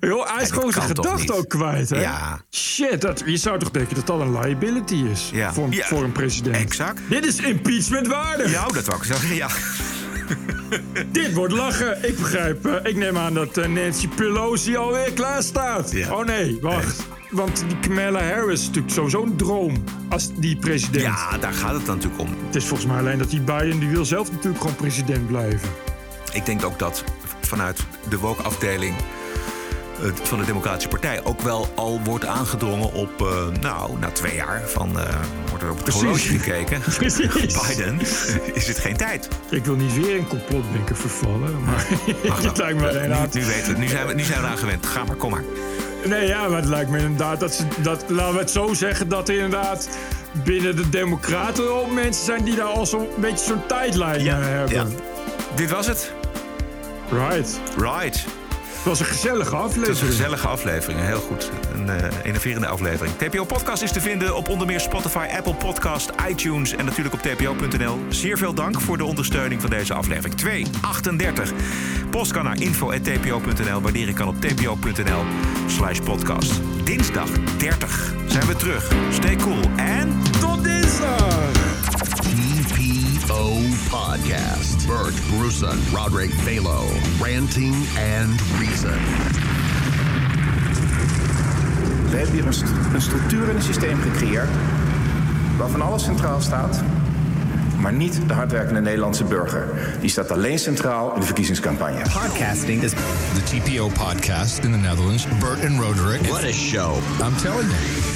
Joh, hij is gewoon zijn gedachten niet? ook kwijt, hè? Ja. Shit, dat, je zou toch denken dat dat een liability is Ja. voor, Ja. voor een president. Exact. Dit is impeachment waardig. Ja, dat wou ik zeggen. Ja. Dit wordt lachen. Ik begrijp, eh, ik neem aan dat eh, Nancy Pelosi alweer klaar staat. Oh nee, wacht. Want die Kamala Harris is natuurlijk sowieso een droom als die president. Ja, daar gaat het natuurlijk om. Het is volgens mij alleen dat die Biden, die wil zelf natuurlijk gewoon president blijven. Ik denk ook dat vanuit de woke-afdeling eh, van de Democratische Partij ook wel al wordt aangedrongen op, eh, nou, na twee jaar van, eh, wordt er op het Precies. horloge gekeken. Precies. Biden, is het geen tijd. Ik wil niet weer in complotdenken vervallen, maar het lijkt me. Nu, nu, weten we, nu, zijn we, nu zijn we eraan gewend. Ga maar, kom maar. Nee, ja, maar het lijkt me inderdaad dat ze dat, laten we het zo zeggen, dat inderdaad binnen de Democraten ook mensen zijn die daar al zo'n beetje zo'n tijdlijn eh, hebben. Ja. Dit was het. Right. Right. Het was een gezellige aflevering. Het was een gezellige aflevering, heel goed. Een uh, enerverende aflevering. TPO Podcast is te vinden op onder meer Spotify, Apple Podcast, iTunes en natuurlijk op tpo.nl. Zeer veel dank voor de ondersteuning van deze aflevering. 238. Post kan naar info.tpo.nl. Waardering kan op tpo.nl slash podcast. Dinsdag 30 zijn we terug. Stay cool en tot dinsdag! TPO Podcast. Bert Bruson, Roderick Balo, Ranting and Reason. We hebben hier een, st een structuur en een systeem gecreëerd waarvan alles centraal staat, maar niet de hardwerkende Nederlandse burger. Die staat alleen centraal in de verkiezingscampagne. Podcasting is the TPO podcast in the Netherlands. Bert and Roderick. What a show. I'm telling you.